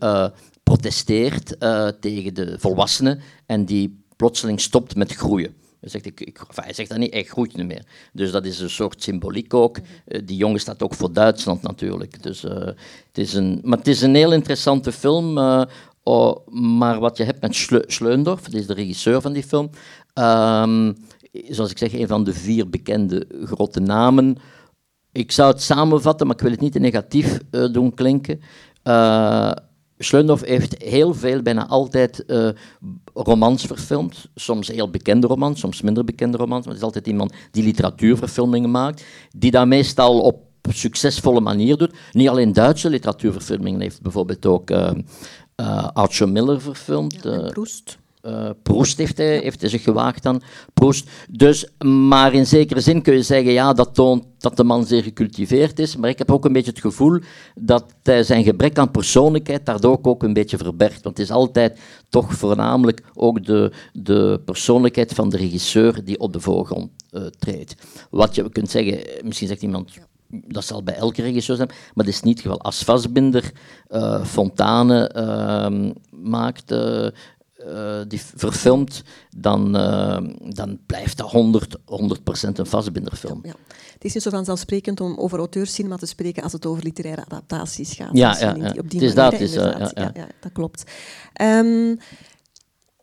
protesteert tegen de volwassenen en die plotseling stopt met groeien. Hij zegt, ik, ik, hij zegt dat niet, hij groeit niet meer. Dus dat is een soort symboliek ook. Uh, die jongen staat ook voor Duitsland natuurlijk. Dus, uh, het is een, maar het is een heel interessante film. Uh, oh, maar wat je hebt met Schle Schleundorf, dat is de regisseur van die film. Um, zoals ik zeg, een van de vier bekende grote namen. Ik zou het samenvatten, maar ik wil het niet te negatief doen klinken. Schleundorf heeft heel veel, bijna altijd, uh, romans verfilmd. Soms heel bekende romans, soms minder bekende romans. Maar het is altijd iemand die literatuurverfilmingen maakt, die dat meestal op succesvolle manier doet. Niet alleen Duitse literatuurverfilmingen, heeft bijvoorbeeld ook uh, uh, Arthur Miller verfilmd. Ja, Proest. Uh, Proest heeft hij, heeft hij zich gewaagd aan. Proest. Dus, maar in zekere zin kun je zeggen, ja, dat toont dat de man zeer gecultiveerd is. Maar ik heb ook een beetje het gevoel dat hij zijn gebrek aan persoonlijkheid daardoor ook een beetje verbergt. Want het is altijd toch voornamelijk ook de, de persoonlijkheid van de regisseur die op de voorgrond uh, treedt. Wat je kunt zeggen, misschien zegt iemand, dat zal bij elke regisseur zijn, maar dat is niet het geval. Als Vastbinder uh, Fontane uh, maakt, uh, die verfilmt, dan, uh, dan blijft dat 100, 100% een vastbinderfilm. Ja, ja. Het is niet zo vanzelfsprekend om over auteurscinema te spreken als het over literaire adaptaties gaat. Ja, ja, ja. op die het is manier, dat. Is, uh, ja, ja. ja, dat klopt. Um,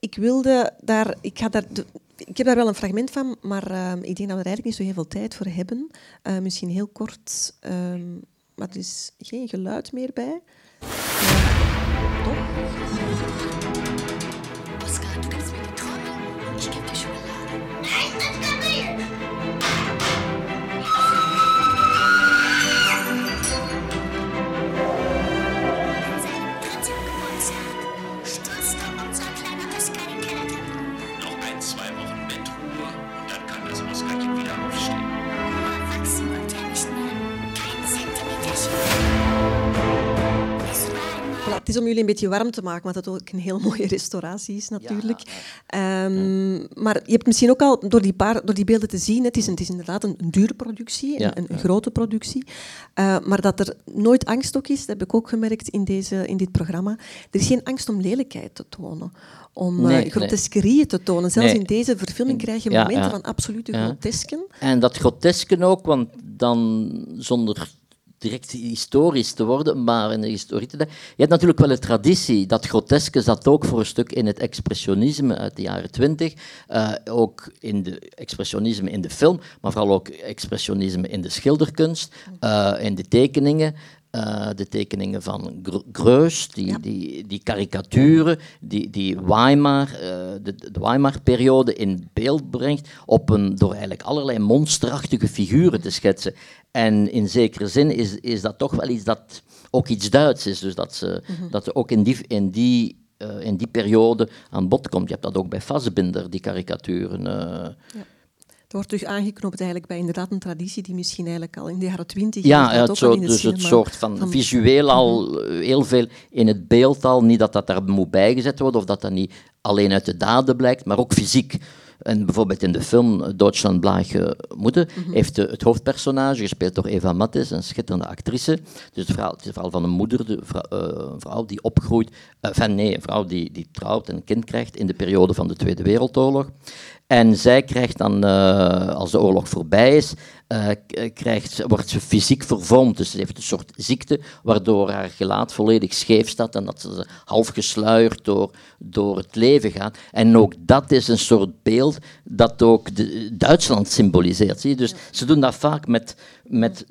ik wilde daar... Ik, ga daar de, ik heb daar wel een fragment van, maar uh, ik denk dat we er eigenlijk niet zo heel veel tijd voor hebben. Uh, misschien heel kort, um, maar er is geen geluid meer bij. Uh, is om jullie een beetje warm te maken, want het ook een heel mooie restauratie is natuurlijk. Ja, um, ja. Maar je hebt misschien ook al door die, paar, door die beelden te zien, het is, een, het is inderdaad een, een dure productie, ja, een, een grote productie. Uh, maar dat er nooit angst ook is, dat heb ik ook gemerkt in, deze, in dit programma. Er is geen angst om lelijkheid te tonen om nee, uh, groteskerieën nee. te tonen. Zelfs nee. in deze verfilming krijg je momenten ja, van absolute grotesken. En dat grotesken ook, want dan zonder direct historisch te worden, maar in de historie te Je hebt natuurlijk wel een traditie, dat groteske zat ook voor een stuk in het expressionisme uit de jaren twintig, uh, ook in de expressionisme in de film, maar vooral ook expressionisme in de schilderkunst, uh, in de tekeningen. Uh, de tekeningen van Greus, die, ja. die, die karikaturen, die, die Weimar, uh, de, de Weimar-periode in beeld brengt, op een, door eigenlijk allerlei monsterachtige figuren te schetsen. En in zekere zin is, is dat toch wel iets dat ook iets Duits is. Dus dat ze, mm -hmm. dat ze ook in die, in, die, uh, in die periode aan bod komt. Je hebt dat ook bij Fassbinder, die karikaturen. Ja. Het wordt dus aangeknoopt eigenlijk bij inderdaad een traditie die misschien eigenlijk al in de jaren twintig... Ja, het zo, dus het soort van, van, visueel al mm -hmm. heel veel in het beeld al. Niet dat dat daar moet bijgezet worden of dat dat niet alleen uit de daden blijkt, maar ook fysiek. En bijvoorbeeld in de film Duitsland Blage Moeder mm -hmm. heeft de, het hoofdpersonage, gespeeld door Eva Mattes, een schitterende actrice. Dus het verhaal, het is het verhaal van een moeder, de uh, een vrouw die opgroeit, van nee, een vrouw die, die trouwt en een kind krijgt in de periode van de Tweede Wereldoorlog. En zij krijgt dan, uh, als de oorlog voorbij is, krijgt, wordt ze fysiek vervormd. Dus ze heeft een soort ziekte waardoor haar gelaat volledig scheef staat en dat ze half gesluierd door, door het leven gaat. En ook dat is een soort beeld dat ook de, Duitsland symboliseert. Zie je? Dus ze doen dat vaak met met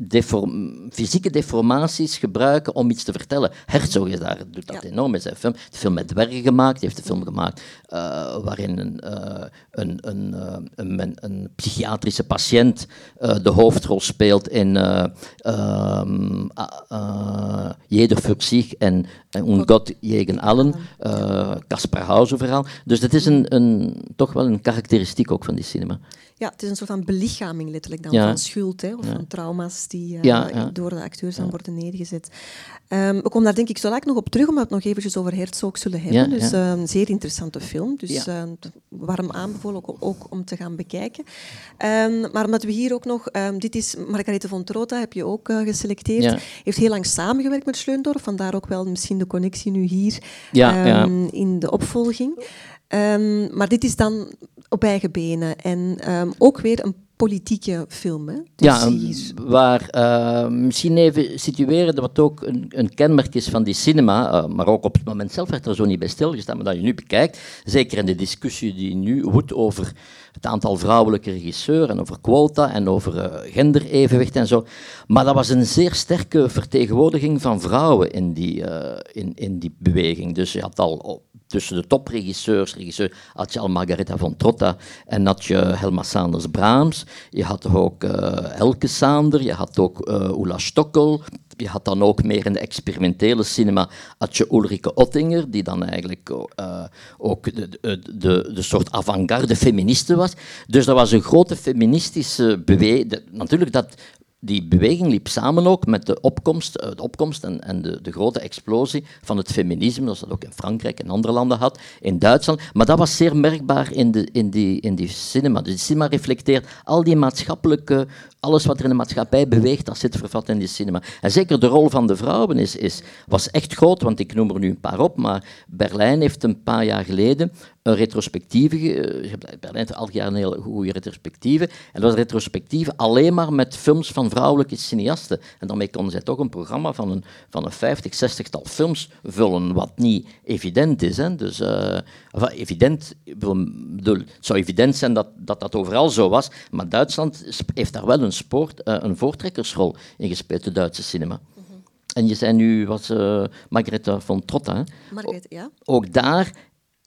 fysieke deformaties gebruiken om iets te vertellen. Herzog is daar, doet dat enorm in zijn film. Hij heeft film met dwergen gemaakt, hij heeft een film gemaakt uh, waarin een, uh, een, een, een, een, psychiatrische patiënt de hoofdrol speelt in um, Jeder für sich en, en Un Gott gegen allen, Caspar Hauser verhaal. Dus dat is een, een, toch wel een karakteristiek ook van die cinema. Ja, het is een soort van belichaming letterlijk dan van schuld hè, of van trauma's die uh, door de acteurs dan worden neergezet. Um, we komen daar denk ik zo laat nog op terug, omdat we het nog eventjes over Herzog zullen hebben. dus een ehm, zeer interessante film. Dus uh, warm aanbevolen ook, ook, om te gaan bekijken. Um, maar omdat we hier ook nog... dit is Margarethe von Trota, heb je ook uh, geselecteerd. Heeft heel lang samengewerkt met Schleundorf, vandaar ook wel misschien de connectie nu hier in de opvolging. maar dit is dan op eigen benen. En um, ook weer een politieke film. Hè? Dus ja, waar uh, misschien even situeren wat ook een, een, kenmerk is van die cinema, uh, maar ook op het moment zelf werd er zo niet bij stilgestaan, maar dat je nu bekijkt, zeker in de discussie die nu woedt over het aantal vrouwelijke regisseurs en over quota en over uh, genderevenwicht en zo. Maar dat was een zeer sterke vertegenwoordiging van vrouwen in die, in, in die beweging. Dus je had al tussen de topregisseurs, regisseur, had je al Margaretha von Trotta en had je Helma Sanders Brahms. Je had ook uh, Elke Sander, je had ook uh, Ulla Stockel. Je had dan ook meer in de experimentele cinema had je Ulrike Ottinger, die dan eigenlijk uh, ook de, de, de, de soort avant-garde feministe was. Dus dat was een grote feministische beweging. Natuurlijk, dat die beweging liep samen ook met de opkomst, eh, de opkomst en, en de, de, grote explosie van het feminisme, zoals dat ook in Frankrijk en andere landen had, in Duitsland. Maar dat was zeer merkbaar in, de, in, die, in die cinema. Dus die cinema reflecteert al die maatschappelijke alles wat er in de maatschappij beweegt, dat zit vervat in die cinema. En zeker de rol van de vrouwen is, is, was echt groot, want ik noem er nu een paar op, maar Berlijn heeft een paar jaar geleden een retrospectieve, uh, Berlijn heeft al jaren een hele goede retrospectieve, en dat was retrospectieve alleen maar met films van vrouwelijke cineasten. En daarmee konden zij toch een programma van een, van een 50, 60-tal films vullen, wat niet evident is. Hè. Dus, uh, evident, bedoel, het zou evident zijn dat, dat dat overal zo was, maar Duitsland heeft daar wel een, sport, uh, een voortrekkersrol in gespeeld, de Duitse cinema. -hmm. En je zei nu, was uh, Margaretha von Trotta. Margarethe, ja. Ook daar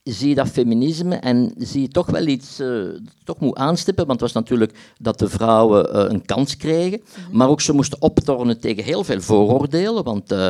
zie je dat feminisme en zie je toch wel iets uh, toch moet aanstippen, want het was natuurlijk dat de vrouwen uh, een kans kregen, mm -hmm. maar ook ze moesten optornen tegen heel veel vooroordelen, want uh,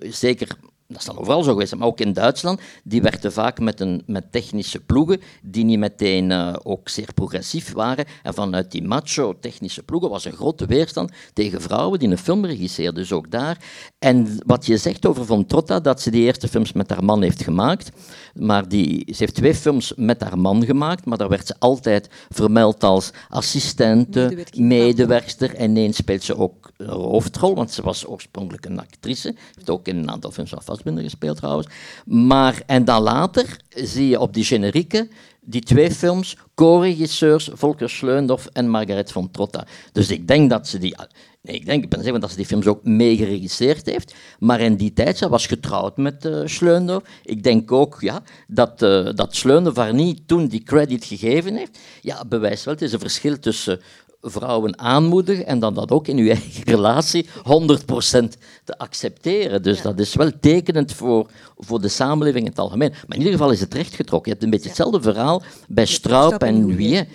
zeker dat is dan overal zo geweest, maar ook in Duitsland, die werkten vaak met, een, met technische ploegen die niet meteen uh, ook zeer progressief waren. En vanuit die macho technische ploegen was een grote weerstand tegen vrouwen die een film regisseerden, dus ook daar. En wat je zegt over Von Trotta, dat ze die eerste films met haar man heeft gemaakt, maar die, ze heeft twee films met haar man gemaakt, maar daar werd ze altijd vermeld als assistente, medewerkster en ineens speelt ze ook hoofdrol, want ze was oorspronkelijk een actrice, heeft ook in een aantal films van Fassbinder gespeeld trouwens. Maar, en dan later zie je op die generieke die twee films, co-regisseurs Volker Schleundorf en Margaret von Trotta. Dus ik denk dat ze die... Nee, ik denk, ik ben zeggen dat ze die films ook meegeregisseerd heeft. Maar in die tijd, ze was getrouwd met uh. Ik denk ook ja, dat, uh, dat haar niet toen die credit gegeven heeft. Ja, bewijst wel, het is een verschil tussen vrouwen aanmoedigen en dan dat ook in uw eigen relatie 100% te accepteren. Dus dat is wel tekenend voor, voor de samenleving in het algemeen. Maar in ieder geval is het rechtgetrokken. Je hebt een beetje hetzelfde verhaal bij Straub en Louis, uh,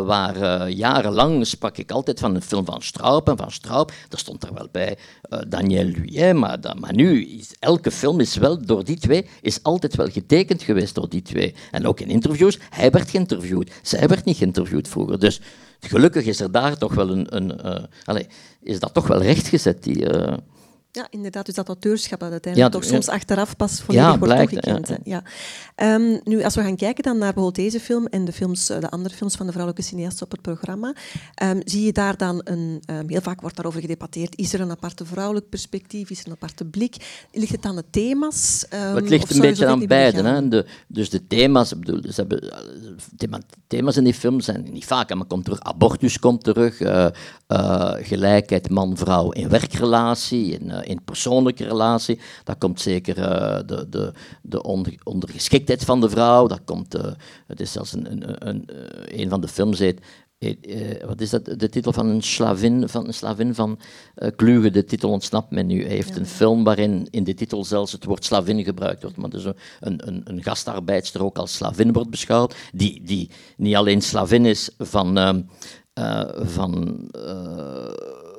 waar uh, jarenlang sprak ik altijd van een film van Straub en van Straub. Er stond er wel bij uh, Daniel maar, dat, maar nu is elke film is wel door die twee, is altijd wel getekend geweest door die twee. En ook in interviews, hij werd geïnterviewd, zij werd niet geïnterviewd vroeger. Dus gelukkig is er daar toch wel een, een uh, allez, is dat toch wel rechtgezet, die, uh, Ja, inderdaad. Dus dat auteurschap dat uiteindelijk toch soms achteraf pas volledig ja, wordt blijkt, toegekend. Ja. Um, nu, als we gaan kijken dan naar bijvoorbeeld deze film en de, films, de andere films van de vrouwelijke cineasten op het programma, um, zie je daar dan een... Um, heel vaak wordt daarover gedebatteerd. Is er een aparte vrouwelijk perspectief? Is er een aparte blik? Ligt het aan de thema's? het ligt een beetje aan beide. Hè? De, dus de thema's, ik bedoel, ze hebben, thema, thema's in die film zijn niet vaak, maar komt terug. Abortus komt terug, uh, uh, gelijkheid man-vrouw in werkrelatie, in, uh, in persoonlijke relatie. Dat komt zeker de, de, de onder, ondergeschiktheid van de vrouw. Dat komt, het is zelfs een, een, een, een van de films heet wat is dat, de titel van een slavin van, een slavin van uh, Kluge, de titel ontsnapt me nu. Hij heeft ja. een film waarin in de titel zelfs het woord slavin gebruikt wordt, maar dus een, een, een gastarbeidster ook als slavin wordt beschouwd, die, die niet alleen slavin is van, uh, van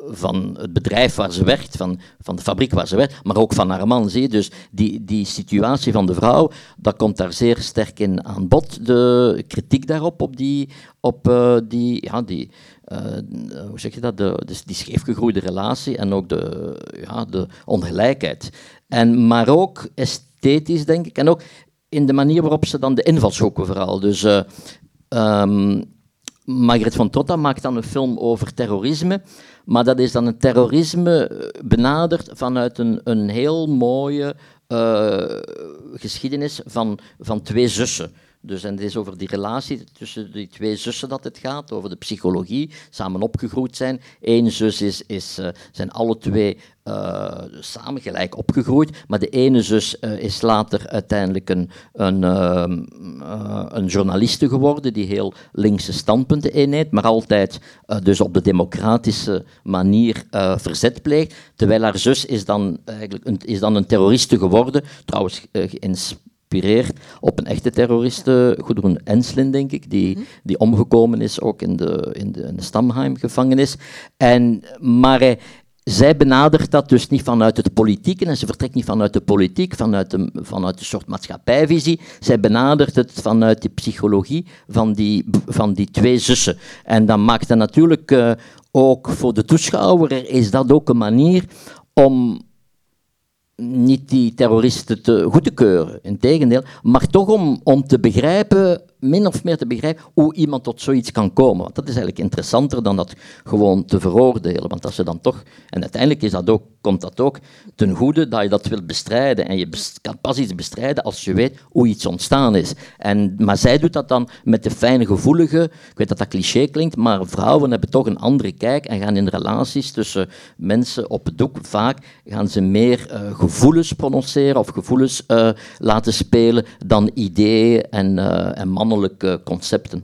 van het bedrijf waar ze werkt, van, van de fabriek waar ze werkt, maar ook van haar man. Zie? Dus die, die situatie van de vrouw, dat komt daar zeer sterk in aan bod. De kritiek daarop, op die, op, uh, die, ja, die uh, hoe zeg je dat, de, dus die scheefgegroeide relatie en ook de, ja, de ongelijkheid. En, maar ook esthetisch, denk ik, en ook in de manier waarop ze dan de invalshoeken vooral. Dus uh, um, Margaret van Trotta maakt dan een film over terrorisme, maar dat is dan een terrorisme eh, benaderd vanuit een, een heel mooie uh, geschiedenis van, van twee zussen. Dus, en het is over die relatie tussen die twee zussen dat het gaat, over de psychologie, samen opgegroeid zijn. Eén zus is, is, uh, zijn alle twee uh, samen gelijk opgegroeid, maar de ene zus uh, is later uiteindelijk een, een, uh, een journaliste geworden die heel linkse standpunten inneemt, maar altijd dus op de democratische manier verzet pleegt, terwijl haar zus is dan, eigenlijk een, is dan een terroriste geworden, trouwens geïnspireerd op een echte terroriste, Gudrun Enslin, denk ik, die, mhm. die omgekomen is ook in de, in de, in de Stamheim-gevangenis. En, maar hij, zij benadert dat dus niet vanuit het politieke en ze vertrekt niet vanuit de politiek, vanuit een, vanuit een soort maatschappijvisie. Zij benadert het vanuit de psychologie van die, van die twee zussen. En dan maakt dat natuurlijk uh, ook voor de toeschouwer, is dat ook een manier om niet die terroristen te, goed te keuren, integendeel, maar toch om, om te begrijpen min of meer te begrijpen hoe iemand tot zoiets kan komen. Want dat is eigenlijk interessanter dan dat gewoon te veroordelen. Want als je dan toch, en uiteindelijk is dat ook, komt dat ook ten goede dat je dat wilt bestrijden. En je kan pas iets bestrijden als je weet hoe iets ontstaan is. En, maar zij doet dat dan met de fijne gevoelige, ik weet dat dat cliché klinkt, maar vrouwen hebben toch een andere kijk en gaan in relaties tussen mensen op het doek vaak gaan ze meer uh, gevoelens prononceren of gevoelens uh, laten spelen dan ideeën en, uh, en mannen concepten.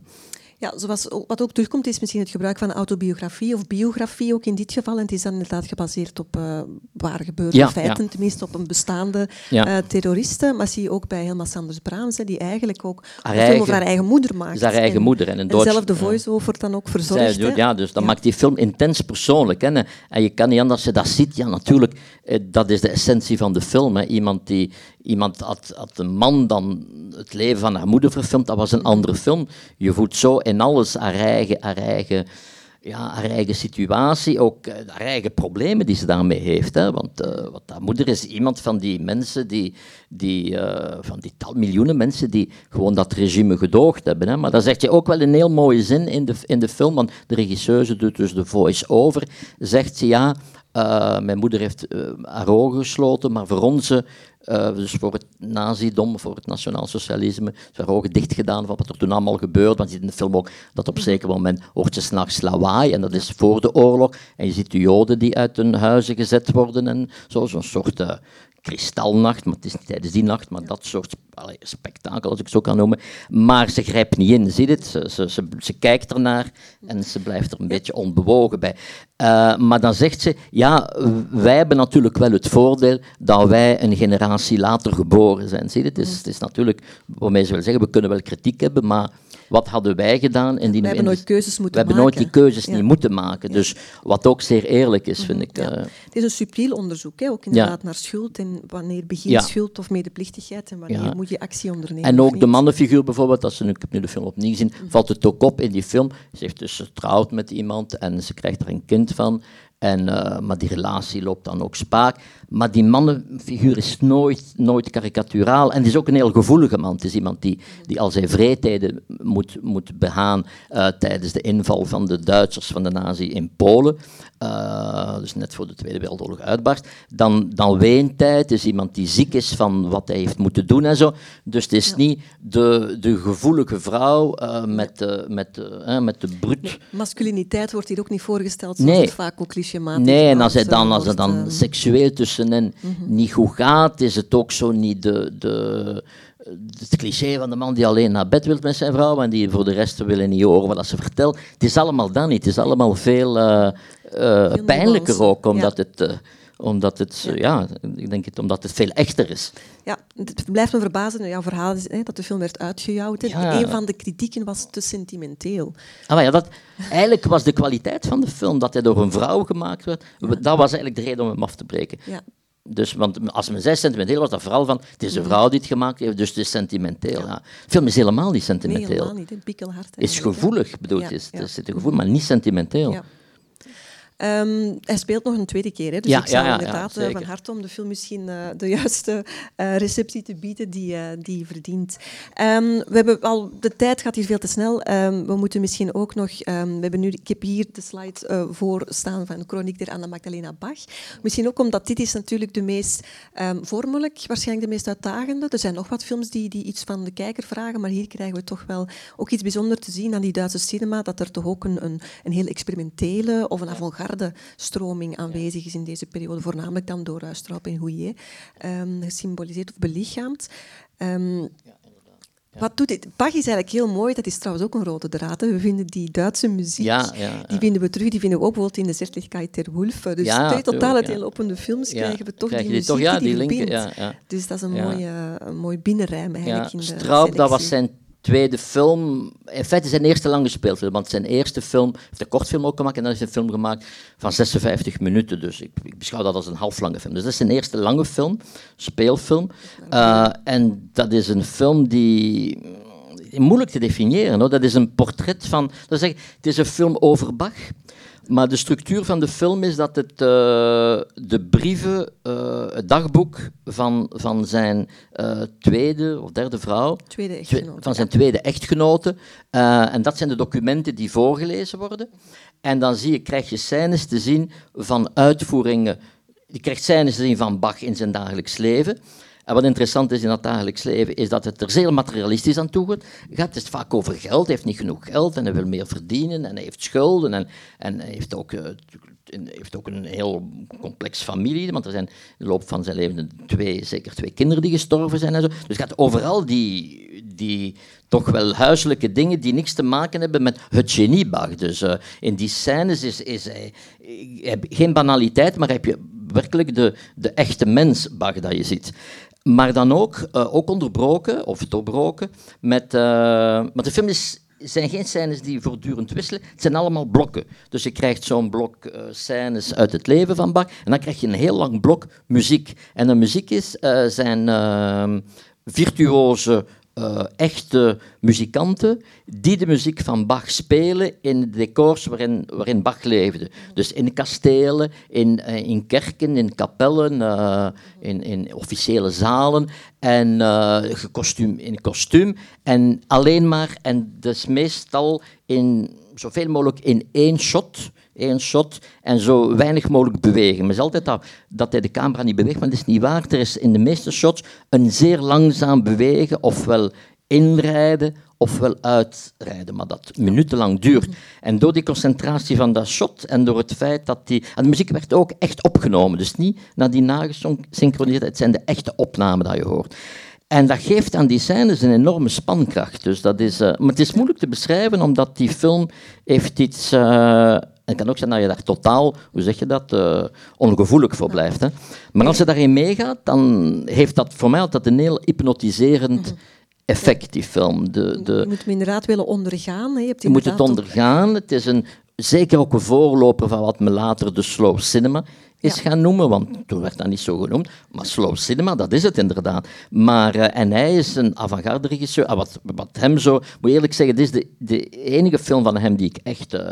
Ja, zoals, wat ook terugkomt is misschien het gebruik van autobiografie of biografie ook in dit geval. En het is dan inderdaad gebaseerd op uh, waar gebeurde feiten, tenminste op een bestaande ja. uh, terroriste. Maar zie je ook bij Helma Sanders Braams, die eigenlijk ook haar een film over haar eigen moeder maakt. haar eigen en, moeder. En, en Duits, zelf de voice-over dan ook verzorgd. Zij, ja, dus dan maakt die film intens persoonlijk. Hè. En je kan niet anders, als je dat ziet, ja natuurlijk, eh, dat is de essentie van de film. Hè. Iemand die iemand had, een man dan het leven van haar moeder verfilmd, dat was een andere film. Je voelt zo in alles haar eigen, haar eigen, ja, haar eigen situatie, ook uh, haar eigen problemen die ze daarmee heeft. Hè. Want uh, wat haar moeder is iemand van die mensen, die, die, uh, van die tal miljoenen mensen die gewoon dat regime gedoogd hebben. Hè. Maar dan zegt je ook wel een heel mooie zin in de, in de film, want de regisseuse doet dus de voice-over, zegt ze ja, mijn moeder heeft haar ogen gesloten, maar voor onze uh, dus voor het nazidom, voor het nationaal socialisme, zijn ogen dicht gedaan van wat er toen allemaal gebeurde. Want je ziet in de film ook dat op een zeker moment hoort je s'nachts lawaai, en dat is voor de oorlog. En je ziet de joden die uit hun huizen gezet worden en zo, zo'n soort uh, kristalnacht, maar het is niet tijdens die nacht, maar dat soort allee, spektakel, als ik het zo kan noemen. Maar ze grijpt niet in, zie je het? Ze, ze, ze, ze, kijkt ernaar en ze blijft er een beetje onbewogen bij. Uh, maar dan zegt ze, ja, wij hebben natuurlijk wel het voordeel dat wij een generatie later geboren zijn. Zie je het? Is, het is natuurlijk, waarmee ze wil zeggen, we kunnen wel kritiek hebben, maar wat hadden wij gedaan? En die, we hebben nooit keuzes moeten maken. We hebben nooit die keuzes niet moeten maken. Dus wat ook zeer eerlijk is, vind ik. Ja. Uh, het is een subtiel onderzoek, hè? ook inderdaad naar schuld en wanneer begint schuld of medeplichtigheid en wanneer moet je actie ondernemen. En ook de mannenfiguur bijvoorbeeld, als ze, ik heb nu de film opnieuw gezien, valt het ook op in die film. Ze heeft dus getrouwd met iemand en ze krijgt er een kind van. En, uh, maar die relatie loopt dan ook spaak. Maar die mannenfiguur is nooit, nooit karikaturaal. En het is ook een heel gevoelige man. Het is iemand die, die al zijn vreedheden moet, moet begaan uh, tijdens de inval van de Duitsers, van de nazi in Polen. Uh, dus net voor de Tweede Wereldoorlog uitbarst. Dan, dan weentijd is iemand die ziek is van wat hij heeft moeten doen en zo. Dus het is ja. niet de, de gevoelige vrouw uh, met, de, met, de, met de brut. Nee, masculiniteit wordt hier ook niet voorgesteld, zoals nee. het vaak ook clichématisch Nee, en als, hij dan, als het dan seksueel mm -hmm. niet goed gaat, is het ook zo niet de... de het cliché van de man die alleen naar bed wil met zijn vrouw en die voor de rest willen niet horen wat ze vertelt. Het is allemaal dan niet. Het is allemaal veel, uh, uh, veel pijnlijker ook, omdat ja. het... Uh, omdat het, ja. ja. ik denk het, omdat het veel echter is. Ja, het blijft me verbazen, jouw verhaal is hè, dat de film werd uitgejouwd. Ja. Een van de kritieken was te sentimenteel. Ah, ja, dat, eigenlijk was de kwaliteit van de film dat hij door een vrouw gemaakt werd, dat was eigenlijk de reden om hem af te breken. Ja. Dus, want als men zei sentimenteel, was dat vooral van, het is een vrouw die het gemaakt heeft, dus het is sentimenteel. Ja. Ja. De film is helemaal niet sentimenteel. Nee, helemaal niet, een pikkelhard. is gevoelig, bedoel je, ja, is, ja. is het gevoel, maar niet sentimenteel. Um, hij speelt nog een tweede keer, hè? dus ja, ik zou ja, ja, inderdaad ja, van harte om de film misschien uh, de juiste uh, receptie te bieden die, uh, die verdient. Um, we hebben al, de tijd gaat hier veel te snel. Um, we moeten misschien ook nog, we hebben nu, ik heb hier de slide voor staan van chroniek der Anna Magdalena Bach. Misschien ook omdat dit is natuurlijk de meest vormelijk, waarschijnlijk de meest uitdagende. Er zijn nog wat films die, die iets van de kijker vragen, maar hier krijgen we toch wel ook iets bijzonders te zien aan die Duitse cinema, dat er toch ook een, een, een heel experimentele of een avant-garde stroming aanwezig is in deze periode, voornamelijk dan door uh, Straub en Houillet, um, gesymboliseerd of belichaamd. Um, ja. Wat doet dit? Bach is eigenlijk heel mooi. Dat is trouwens ook een rode draad. Hè. We vinden die Duitse muziek, ja, ja, die vinden we terug. Die vinden we ook bijvoorbeeld in de Zärtlichkeit der Wolf. Dus twee totaal uiteenlopende films krijgen we toch die, muziek toch, die, die linken, Dus dat is een, mooie, een mooi binnenrijm eigenlijk in de Straub, dat was zijn tweede film, in feite zijn eerste lange speelfilm, want zijn eerste film, heeft een kortfilm ook gemaakt en dan is een film gemaakt van 56 minuten, dus ik, ik beschouw dat als een halflange film. Dus dat is zijn eerste lange film, speelfilm, uh, en dat is een film die moeilijk te definiëren. Hoor. Dat is een portret van, dat is, het is een film over Bach, maar de structuur van de film is dat het uh, de brieven, uh, het dagboek van, van zijn uh, tweede of derde vrouw, tweede echtgenote, van zijn tweede echtgenote, en dat zijn de documenten die voorgelezen worden. En dan zie je, krijg je scènes te zien van uitvoeringen. Je krijgt scènes te zien van Bach in zijn dagelijks leven. Wat interessant is in dat dagelijks leven, is dat het er zeer materialistisch aan toe gaat. Het is vaak over geld, hij heeft niet genoeg geld en hij wil meer verdienen en hij heeft schulden en, en hij heeft ook, uh, heeft ook een heel complex familie, want er zijn in de loop van zijn leven twee, zeker twee kinderen die gestorven zijn en zo. Dus gaat overal die, die toch wel huiselijke dingen die niks te maken hebben met het genie Bach. Dus uh, in die scènes is, is hij, geen banaliteit, maar heb je werkelijk de, de echte mens Bach dat je ziet. Maar dan ook, uh, ook onderbroken, of doorbroken, met... Maar de film is, zijn geen scènes die voortdurend wisselen, het zijn allemaal blokken. Dus je krijgt zo'n blok uh, scènes uit het leven van Bach, en dan krijg je een heel lang blok muziek. En de muziek is, zijn virtuoze uh, echte muzikanten die de muziek van Bach spelen in de decors waarin, waarin Bach leefde. Dus in kastelen, in, uh, in kerken, in kapellen, uh, in, in officiële zalen en kostuum, in kostuum. En alleen maar, en dus meestal in zoveel mogelijk in één shot één shot en zo weinig mogelijk bewegen. Het is altijd dat, dat hij de camera niet beweegt, maar dat is niet waar. Er is in de meeste shots een zeer langzaam bewegen, ofwel inrijden ofwel uitrijden, maar dat minutenlang duurt. En door die concentratie van dat shot en door het feit dat die... En de muziek werd ook echt opgenomen, dus niet naar die nagesynchroniseerd, het zijn de echte opnamen dat je hoort. En dat geeft aan die scènes een enorme spankracht. Dus dat is, uh, maar het is moeilijk te beschrijven, omdat die film heeft iets... Uh, het kan ook zijn dat je daar totaal, hoe zeg je dat, uh, ongevoelig voor blijft. Hè? Maar als je daarin meegaat, dan heeft dat voor mij altijd een heel hypnotiserend effect, die film. De, de, je moet hem inderdaad willen ondergaan. Hè? Je, hebt je moet het ondergaan. Het is een, zeker ook een voorloper van wat me later de slow cinema is gaan noemen, want toen werd dat niet zo genoemd. Maar slow cinema, dat is het inderdaad. Maar, uh, en hij is een avant-garde regisseur. Ah, wat, wat hem zo, moet eerlijk zeggen, dit is de, de enige film van hem die ik echt... Uh,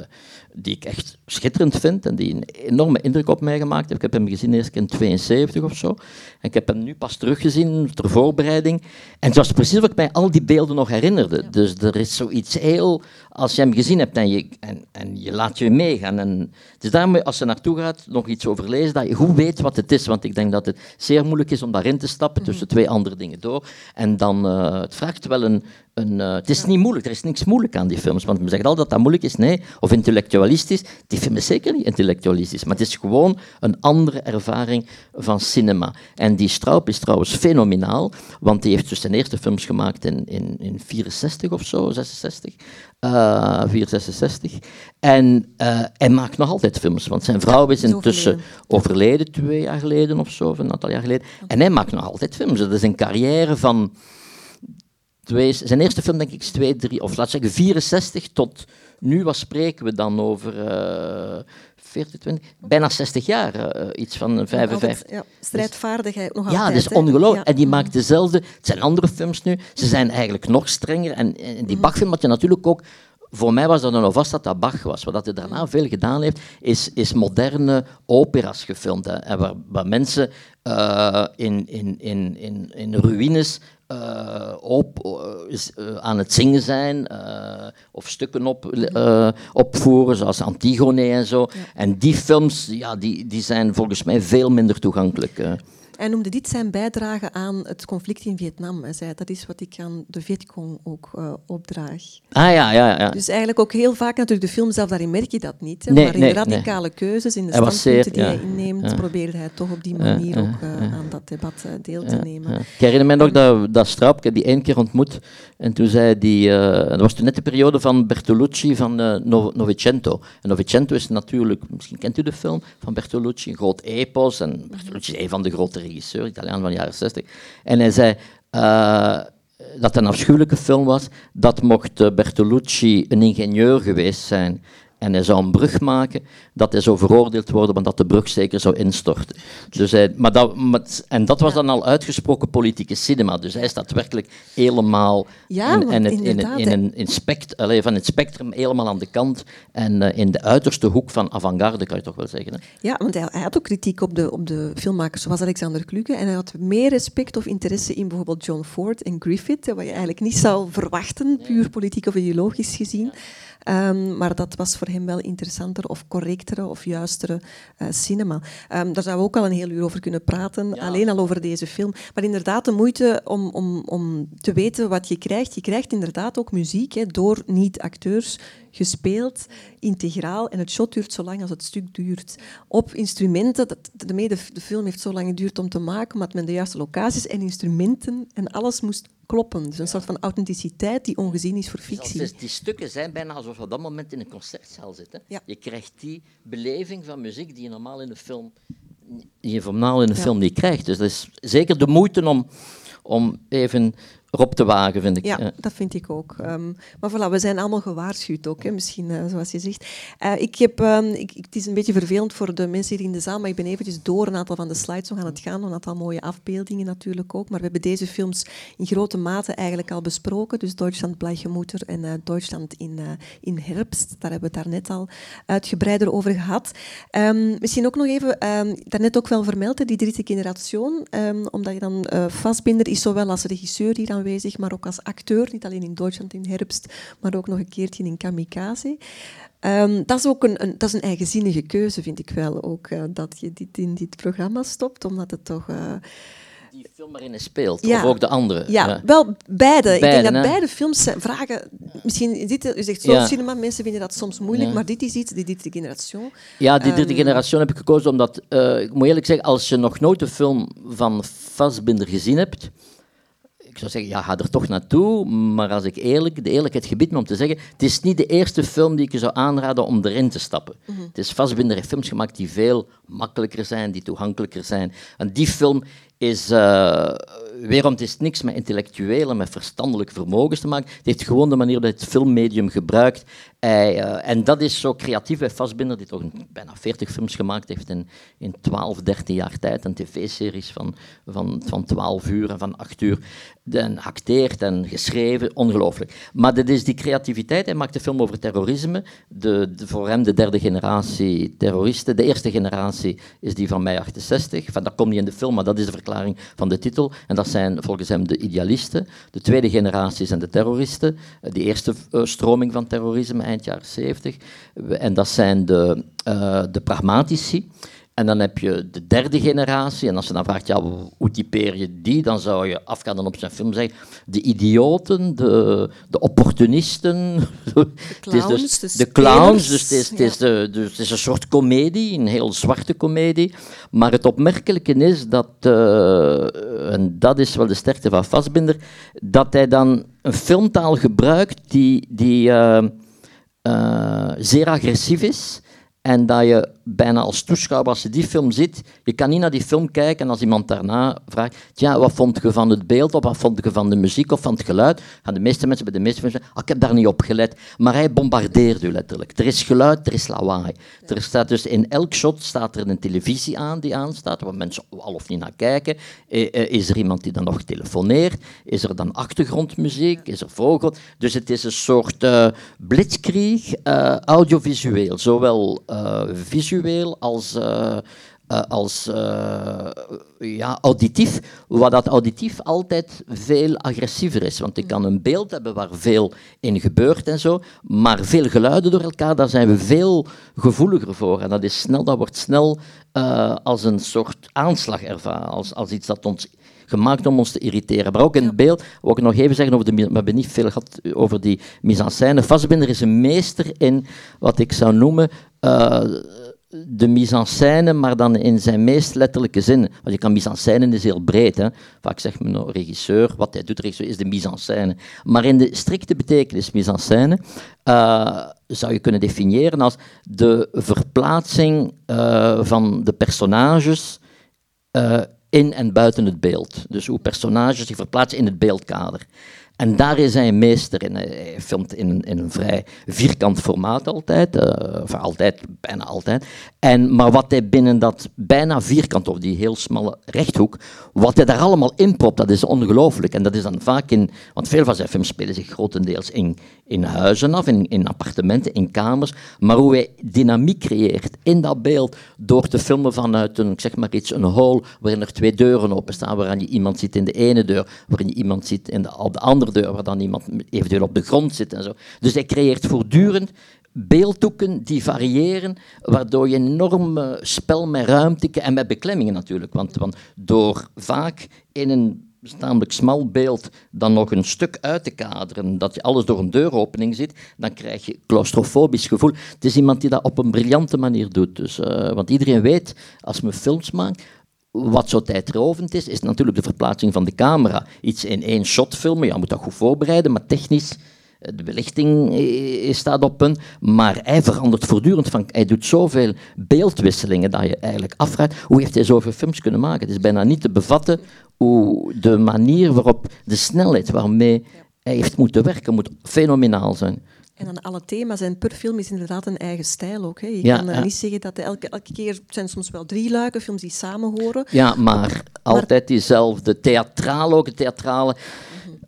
die ik echt schitterend vind en die een enorme indruk op mij gemaakt heeft. Ik heb hem gezien eerst in 72 of zo. En ik heb hem nu pas teruggezien ter voorbereiding. En het was precies wat ik mij al die beelden nog herinnerde. Dus er is zoiets heel... Als je hem gezien hebt en je, en, en je laat je meegaan. En, dus daarmee, als je naartoe gaat, nog iets over lezen, dat je goed weet wat het is. Want ik denk dat het zeer moeilijk is om daarin te stappen tussen mhm. twee andere dingen door. En dan, uh, het vraagt wel een, een, uh, het is niet moeilijk, er is niks moeilijk aan die films. Want men zegt altijd dat dat moeilijk is. Nee, of intellectualistisch. Die film is zeker niet intellectualistisch. Maar het is gewoon een andere ervaring van cinema. En die Straub is trouwens fenomenaal. Want die heeft dus zijn eerste films gemaakt in, in, in 64 of zo, 66. Uh, 466. En uh, hij maakt nog altijd films, want zijn vrouw is intussen overleden, twee jaar geleden of zo, of een aantal jaar geleden. En hij maakt nog altijd films. Dat is een carrière van twee, zijn eerste film, denk ik, is 2, 3, of laat zeggen 64 tot nu, wat spreken we dan over? Uh, 40, 20, bijna 60 jaar, uh, iets van 55. Ja, strijdvaardigheid nog ja, altijd. Ja, dat is ongelooflijk. En die maakt dezelfde, het zijn andere films nu, ze zijn eigenlijk nog strenger. En, en die mm. Bach-film had je natuurlijk ook voor mij was dat dan vast dat dat Bach was. Wat hij daarna veel gedaan heeft, is, is moderne opera's gefilmd. En waar, waar mensen uh, in, in, in, in, in ruïnes uh, op, uh, aan het zingen zijn of stukken op, opvoeren, zoals Antigone en zo. En die films ja, die, die zijn volgens mij veel minder toegankelijk. Hij noemde dit zijn bijdrage aan het conflict in Vietnam. Hij zei dat is wat ik aan de Vietcong ook uh, opdraag. Ah ja, ja, ja. Dus eigenlijk ook heel vaak natuurlijk de film zelf, daarin merk je dat niet. Hè, nee, maar in de radicale keuzes, in de hij standpunten die hij inneemt, probeerde hij toch op die manier ook uh, aan dat debat uh, deel te nemen. Ik herinner me nog dat, dat die één keer ontmoet, en toen zei die, dat was toen net de periode van Bertolucci van Novecento. En Novecento is natuurlijk, misschien kent u de film van Bertolucci, een groot epos, en Bertolucci is een van de grote regisseur, Italiaan van de jaren 60. En hij zei uh, dat het een afschuwelijke film was. Dat mocht eh, Bertolucci een ingenieur geweest zijn en hij zou een brug maken, dat hij zou veroordeeld worden, want dat de brug zeker zou instorten. Dus hij, maar dat, en dat was dan al uitgesproken politieke cinema, dus hij is daadwerkelijk helemaal ja, in, in, in, in, in, een, in spect, allez, van het spectrum helemaal aan de kant en uh, in de uiterste hoek van avant-garde, kan je toch wel zeggen. Hè? Ja, want hij, hij, had ook kritiek op de, op de filmmakers zoals Alexander Kluge en hij had meer respect of interesse in bijvoorbeeld John Ford en Griffith, wat je eigenlijk niet zou verwachten, puur politiek of ideologisch gezien. Ja. Um, maar dat was voor hem wel interessanter of correctere of juistere uh, cinema. Um, daar zouden we ook al een heel uur over kunnen praten, ja. alleen al over deze film. Maar inderdaad, de moeite om, om, om te weten wat je krijgt. Je krijgt inderdaad ook muziek hè, door niet-acteurs gespeeld, integraal. En het shot duurt zo lang als het stuk duurt. Op instrumenten, dat, de, de film heeft zo lang geduurd om te maken, omdat men de juiste locaties en instrumenten en alles moest kloppen. Dus een soort van authenticiteit die ongezien is voor fictie. Dus die stukken zijn bijna alsof je op dat moment in een concertzaal zit. Ja. Je krijgt die beleving van muziek die je normaal in de film, die je normaal in de film niet krijgt. Dus dat is zeker de moeite om, om even erop te wagen, vind ik. Ja, dat vind ik ook. Um, maar voilà, we zijn allemaal gewaarschuwd ook, hè, misschien, uh, zoals je zegt. Uh, ik heb, um, ik, het is een beetje vervelend voor de mensen hier in de zaal, maar ik ben eventjes door een aantal van de slides nog aan het gaan, een aantal mooie afbeeldingen natuurlijk ook. Maar we hebben deze films in grote mate eigenlijk al besproken, dus Duitsland Bleichemoeder en uh, Duitsland in, in herfst. Daar hebben we het daarnet al uitgebreider over gehad. Um, misschien ook nog even, daarnet ook wel vermeld, die drie generatie, omdat je dan vastbinder is zowel als regisseur hier aan aanwezig, maar ook als acteur, niet alleen in Duitsland in herfst, maar ook nog een keertje in Kamikaze. Um, dat is ook een, een, dat is een eigenzinnige keuze, vind ik wel, ook uh, dat je dit in dit programma stopt, omdat het toch... Uh, die film waarin speelt, ja. of ook de andere? Ja, ja. wel beide. beide. Ik denk dat beide films vragen... Misschien, dit, u zegt zo ja. cinema, mensen vinden dat soms moeilijk, maar dit is iets, die derde generatie. Ja, die derde um, generatie heb ik gekozen omdat, uh, ik moet eerlijk zeggen, als je nog nooit de film van Fassbinder gezien hebt, zou zeggen, ja, ga er toch naartoe. Maar als ik eerlijk, de eerlijkheid gebied me om te zeggen, het is niet de eerste film die ik je zou aanraden om erin te stappen. Mm -hmm. Het is vastbinder films gemaakt die veel makkelijker zijn, die toegankelijker zijn. En die film is, uh, Weerom is niks met intellectuele, met verstandelijke vermogens te maken. Het heeft gewoon de manier dat het filmmedium gebruikt. Uh, en dat is zo creatief bij Vastbinder, die toch bijna 40 films gemaakt heeft in, in 12, 13 jaar tijd. Een tv-series van, van, van 12 uur en van 8 uur. En acteert en geschreven, ongelooflijk. Maar dat is die creativiteit. Hij maakt een film over terrorisme. De, voor hem de derde generatie terroristen. De eerste generatie is die van mei 68. Van, dat komt niet in de film, maar dat is de verklaring van de titel. En dat zijn volgens hem de idealisten. De tweede generatie zijn de terroristen. De eerste uh, stroming van terrorisme, eind jaren 70. En dat zijn de, uh, de pragmatici. En dan heb je de derde generatie. En als je dan vraagt, ja, hoe typeer je die? Dan zou je afgaan op zijn film zeggen, de idioten, de, de opportunisten. De clowns. dus, de clowns. Dus het is, het, is de, dus het is een soort komedie, een heel zwarte komedie. Maar het opmerkelijke is dat, uh, en dat is wel de sterkte van Fassbinder, dat hij dan een filmtaal gebruikt die, die uh, uh, zeer agressief is en dat je bijna als toeschouwer, als je die film ziet, je kan niet naar die film kijken en als iemand daarna vraagt, ja, wat vond je van het beeld, of wat vond je van de muziek of van het geluid, gaan de meeste mensen bij de meeste mensen zeggen, ah, ik heb daar niet op gelet. Maar hij bombardeert u letterlijk. Er is geluid, er is lawaai. Er staat dus in elk shot staat er een televisie aan die aanstaat, waar mensen al of niet naar kijken. Eh, eh, is er iemand die dan nog telefoneert? Is er dan achtergrondmuziek? Is er vogel? Dus het is een soort uh, blitzkrieg, audiovisueel, zowel visueel als, uh, uh, als uh, ja, auditief, wat dat auditief altijd veel agressiever is. Want ik kan een beeld hebben waar veel in gebeurt en zo, maar veel geluiden door elkaar, daar zijn we veel gevoeliger voor. En dat, is snel, dat wordt snel als een soort aanslag ervaren, als, als iets dat ons gemaakt om ons te irriteren. Maar ook in het beeld, wil ik nog even zeggen, over de, we hebben niet veel gehad over die mise en scène. Vastbinder is een meester in wat ik zou noemen uh, de mise-en-scène, maar dan in zijn meest letterlijke zin. Want je kan mise-en-scène is heel breed. Hè. Vaak zegt men nou, regisseur, wat hij doet, regisseur, is de mise-en-scène. Maar in de strikte betekenis mise-en-scène uh, zou je kunnen definiëren als de verplaatsing uh, van de personages uh, in en buiten het beeld. Dus hoe personages zich verplaatsen in het beeldkader. En daar is hij een meester in. Hij filmt in, in een vrij vierkant formaat altijd, uh, altijd, bijna altijd. En, maar wat hij binnen dat bijna vierkant, of die heel smalle rechthoek, wat hij daar allemaal inpropt, dat is ongelooflijk. En dat is dan vaak in, want veel van zijn films spelen zich grotendeels in, in huizen af, in, in appartementen, in kamers. Maar hoe hij dynamiek creëert in dat beeld, door te filmen vanuit een, zeg maar iets, een hall waarin er twee deuren openstaan, waarin je iemand ziet in de ene deur, waarin je iemand ziet in de, op de andere waar dan iemand eventueel op de grond zit en zo. Dus hij creëert voortdurend beelddoeken die variëren, waardoor je een enorm spel met ruimte en met beklemmingen natuurlijk. Want, want door vaak in een namelijk smal beeld dan nog een stuk uit te kaderen, dat je alles door een deuropening ziet, dan krijg je claustrofobisch gevoel. Het is iemand die dat op een briljante manier doet. Dus, uh, want iedereen weet, als men films maakt, wat zo tijdrovend is, is natuurlijk de verplaatsing van de camera. Iets in één shot filmen, je moet dat goed voorbereiden, maar technisch de belichting staat op punt, maar hij verandert voortdurend. Van, hij doet zoveel beeldwisselingen dat je eigenlijk afvraagt hoe heeft hij zoveel films kunnen maken. Het is bijna niet te bevatten hoe de manier waarop, de snelheid waarmee hij heeft moeten werken, moet fenomenaal zijn. En dan alle thema's en per film is inderdaad een eigen stijl ook. Hè. Je ja, kan ja. niet zeggen dat elke, elke keer het zijn soms wel drie luiken films die samen horen. Ja, maar altijd diezelfde theatraal ook, theatrale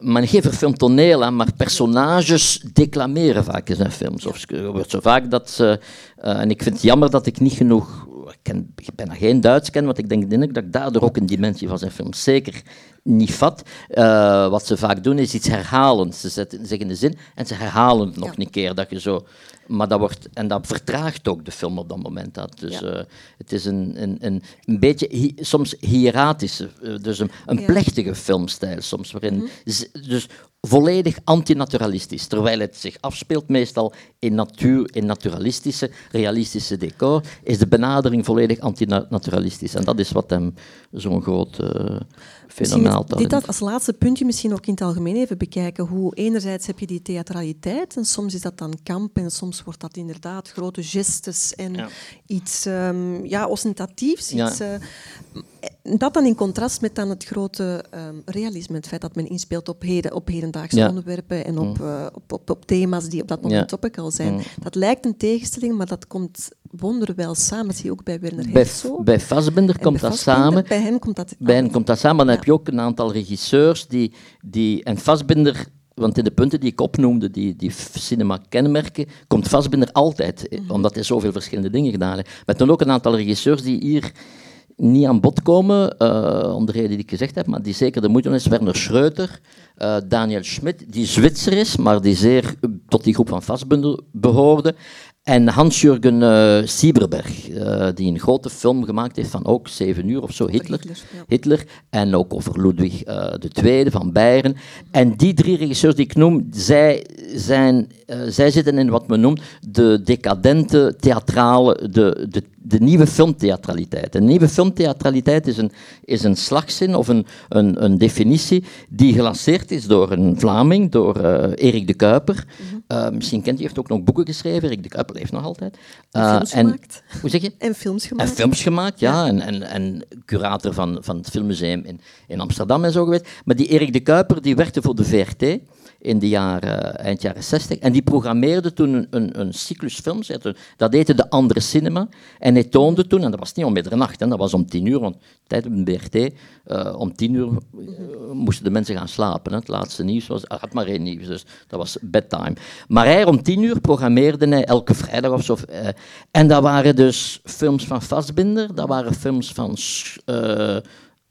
men geeft film toneel, maar personages declameren vaak in zijn films. Of wordt zo vaak dat ze... Uh, en ik vind het jammer dat ik niet genoeg... Ik, ken, ik bijna geen Duits ken, want ik denk, denk dat ik daardoor ook een dimensie van zijn films zeker niet vat. Uh, wat ze vaak doen is iets herhalen. Ze zetten, zeggen de zin en ze herhalen het nog ja. een keer. Dat je zo maar dat wordt, en dat vertraagt ook de film op dat moment. Dat. Dus ja. uh, het is een, een, een, een beetje hi, soms hieratische, uh, dus een, een ja. plechtige filmstijl soms, waarin mm -hmm. dus volledig antinaturalistisch, terwijl het zich afspeelt meestal in, natuur, in naturalistische, realistische decor, is de benadering volledig antinaturalistisch. En dat is wat hem zo'n groot uh, fenomenaal Dit dat als laatste puntje misschien ook in het algemeen even bekijken. Hoe enerzijds heb je die theatraliteit en soms is dat dan kamp en soms wordt dat inderdaad grote gestes en ja. iets um, ja, ostentatiefs. Iets, uh, dat dan in contrast met dan het grote ehm, realisme, het feit dat men inspeelt op, heden, op hedendaagse onderwerpen en op, uh, op, op, op, thema's die op dat moment topical zijn. Dat lijkt een tegenstelling, maar dat komt wonderwel samen. Dat zie je ook bij Werner Herzog. Bij Fassbinder komt dat samen. Bij hem komt dat Bij hem komt dat samen, maar dan heb je ook een aantal regisseurs die... die en Fassbinder want in de punten die ik opnoemde, die, die cinema-kenmerken, komt Fassbinder altijd, mhm. omdat hij zoveel verschillende dingen gedaan heeft. Met dan ook een aantal regisseurs die hier niet aan bod komen, uh, om de reden die ik gezegd heb, maar die zeker de moeite doen is Werner Schreuter, uh, Daniel Schmidt, die Zwitser is, maar die zeer tot die groep van Fassbinder behoorde. En Hans-Jürgen uh, Sieberberg, uh, die een grote film gemaakt heeft van ook zeven uur of zo, Hitler. Hitler, En ook over Ludwig uh, II van Beieren. En die drie regisseurs die ik noem, zij, zijn, zij zitten in wat men noemt de decadente theatrale, de, de, de nieuwe filmtheatraliteit. Een nieuwe filmtheatraliteit is een, is een slagzin of een, een, een definitie die gelanceerd is door een Vlaming, door Erik de Kuiper. Mhm. misschien kent u, heeft ook nog boeken geschreven, Erik de Kuiper leeft nog altijd. En uh, films en, gemaakt. Hoe zeg je? En films gemaakt. En films gemaakt, ja. En, en, en curator van, van het Filmmuseum in, in Amsterdam en zo geweest. Maar die Erik de Kuiper die werkte voor de VRT in de jaren, eh, eind jaren 60. En die programmeerde toen een, een, een cyclus. Dat heette De Andere Cinema. En hij toonde toen, en dat was niet om middernacht, hè, dat was om tien uur, want tijd op de BRT, uh, om tien uur uh, moesten de mensen gaan slapen. Hè. Het laatste nieuws was, had maar één nieuws, dus dat was bedtime. Maar hij om tien uur programmeerde hij elke vrijdag of zo. Uh, en dat waren dus films van Fassbinder, dat waren films van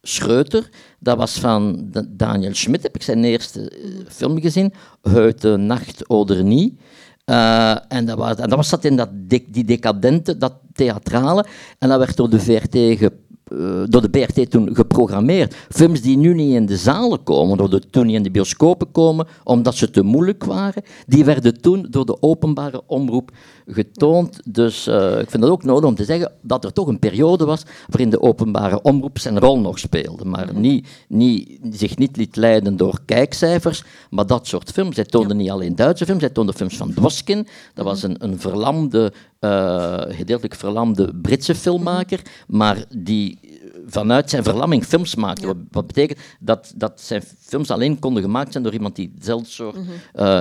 Schreuter, dat was van Daniel Schmidt, heb ik zijn eerste eh, film gezien, Heute Nacht oder Nie. Uh, en, dat was, en dat was in dat, die decadente, dat theatrale. En dat werd door de VRT ge, uh, door de BRT toen geprogrammeerd. Films die nu niet in de zalen komen, door de, toen niet in de bioscopen komen, omdat ze te moeilijk waren, die werden toen door de openbare omroep getoond. Dus uh, ik vind het ook nodig om te zeggen dat er toch een periode was waarin de openbare omroep zijn rol nog speelde, maar mhm. niet, niet, zich niet liet leiden door kijkcijfers, maar dat soort films. Zij toonden niet alleen Duitse films, zij toonden films van Dwoskin, dat was een, een verlamde, uh, gedeeltelijk verlamde Britse filmmaker, maar die vanuit zijn verlamming films maakte. Wat, betekent dat, dat zijn films alleen konden gemaakt zijn door iemand die hetzelfde soort... Mm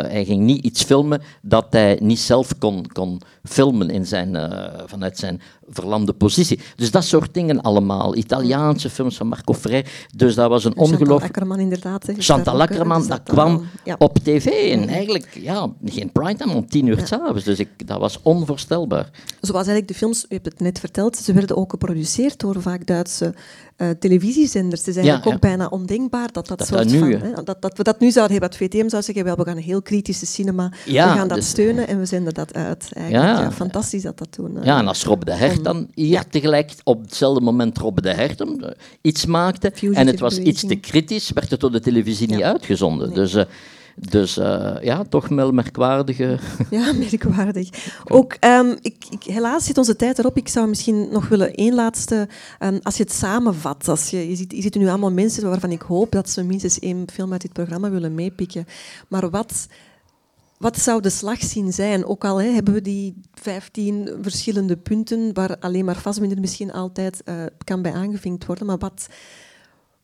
hij ging niet iets filmen dat hij niet zelf kon, kon filmen in zijn, uh, vanuit zijn verlamde positie. Dus dat soort dingen allemaal. Italiaanse films van Marco Frey. Dus dat was een ongeloof... Chantal Ackerman inderdaad. Chantal Ackerman, dat kwam op tv. En eigenlijk, ja, geen primetime, om tien uur ja. s'avonds. Dus ik, dat was onvoorstelbaar. Zoals eigenlijk de films, u hebt het net verteld, ze werden ook geproduceerd door vaak Duitse uh, televisiezenders. Het is eigenlijk ook bijna ondenkbaar dat dat, dat soort nu, van... Hè, dat, dat we dat nu zouden hebben, dat VTM zou zeggen, wel, we gaan een heel kritische cinema, we gaan dat dus- steunen en we zenden dat uit. Ja. fantastisch dat dat toen... Uh, ja, en als Rob de Hert dan hier tegelijk op hetzelfde moment Rob de Hert uh, iets maakte en het was iets te kritisch, werd het door de televisie niet uitgezonden. Dus... Dus uh, ja, toch wel merkwaardige. Ja, merkwaardig. Ook, um, ik, ik, helaas zit onze tijd erop. Ik zou misschien nog willen één laatste. Um, als je het samenvat, als je, je, ziet, je ziet nu allemaal mensen waarvan ik hoop dat ze minstens één film uit dit programma willen meepikken. Maar wat, wat zou de slagzin zijn? Ook al hè, hebben we die 15 verschillende punten waar alleen maar vastminder misschien altijd uh, kan bij aangevinkt worden. Maar wat,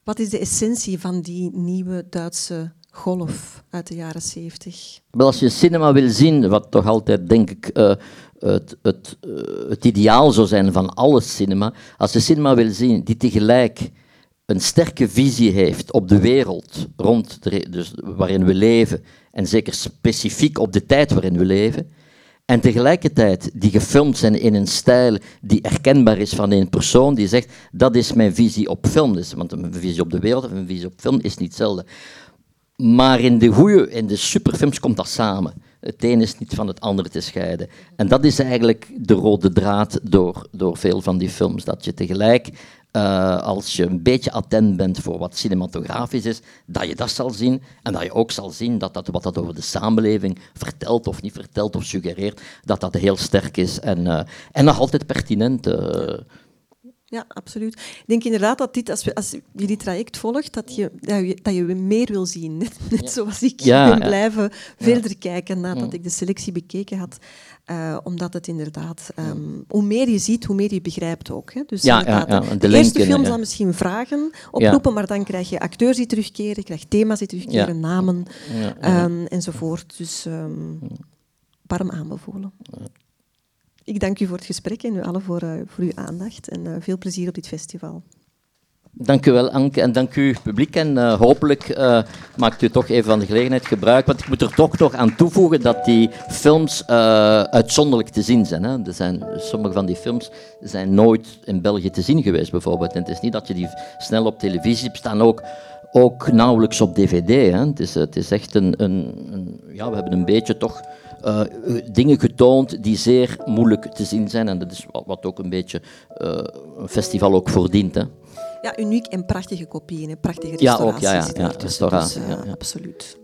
wat is de essentie van die nieuwe Duitse golf uit de jaren 70. Wel, als je cinema wil zien, wat toch altijd, denk ik, uh, het, het, uh, het ideaal zou zijn van alle cinema, als je cinema wil zien die tegelijk een sterke visie heeft op de wereld rond dus waarin we leven, en zeker specifiek op de tijd waarin we leven, en tegelijkertijd die gefilmd zijn in een stijl die herkenbaar is van een persoon die zegt, dat is mijn visie op film. Dus, want een visie op de wereld of een visie op film is niet hetzelfde. Maar in de goede, in de superfilms komt dat samen. Het een is niet van het andere te scheiden. En dat is eigenlijk de rode draad door, door veel van die films. Dat je tegelijk, uh, als je een beetje attent bent voor wat cinematografisch is, dat je dat zal zien. En dat je ook zal zien dat, dat wat dat over de samenleving vertelt of niet vertelt of suggereert, dat dat heel sterk is en, uh, en nog altijd pertinent. Uh, ja, absoluut. Ik denk inderdaad dat dit, als, we, als je dit traject volgt, dat je, dat je, dat je meer wil zien. Net, net zoals ik Ja, ben ja. blijven verder kijken nadat ik de selectie bekeken had. Eh, omdat het inderdaad, ehm, hoe meer je ziet, hoe meer je begrijpt ook. Hè. Dus Ja, inderdaad, ja, ja, de, de eerste film zal misschien vragen oproepen, maar dan krijg je acteurs die terugkeren, je krijgt thema's die terugkeren, namen ehm, enzovoort. Dus ehm, warm aanbevolen. Ik dank u voor het gesprek en u allen voor, eh, voor uw aandacht en eh, veel plezier op dit festival. Dank u wel, Anke, en dank u, publiek. En eh, hopelijk eh, maakt u toch even van de gelegenheid gebruik. Want ik moet er toch nog aan toevoegen dat die films uitzonderlijk te zien zijn, hè. Er zijn. Sommige van die films zijn nooit in België te zien geweest, bijvoorbeeld. En het is niet dat je die snel op televisie hebt, staan ook, ook nauwelijks op dvd. Hè. Het, is, het is echt een, een... Ja, we hebben een beetje toch... eh, dingen getoond die zeer moeilijk te zien zijn. En dat is wat, wat ook een beetje eh, een festival ook voordient. Hè. Ja, uniek en prachtige kopieën, hè. prachtige Ja, ook, restauraties. ja, ja, ja, ertussen, restauratie, dus, ja, ja. Absoluut.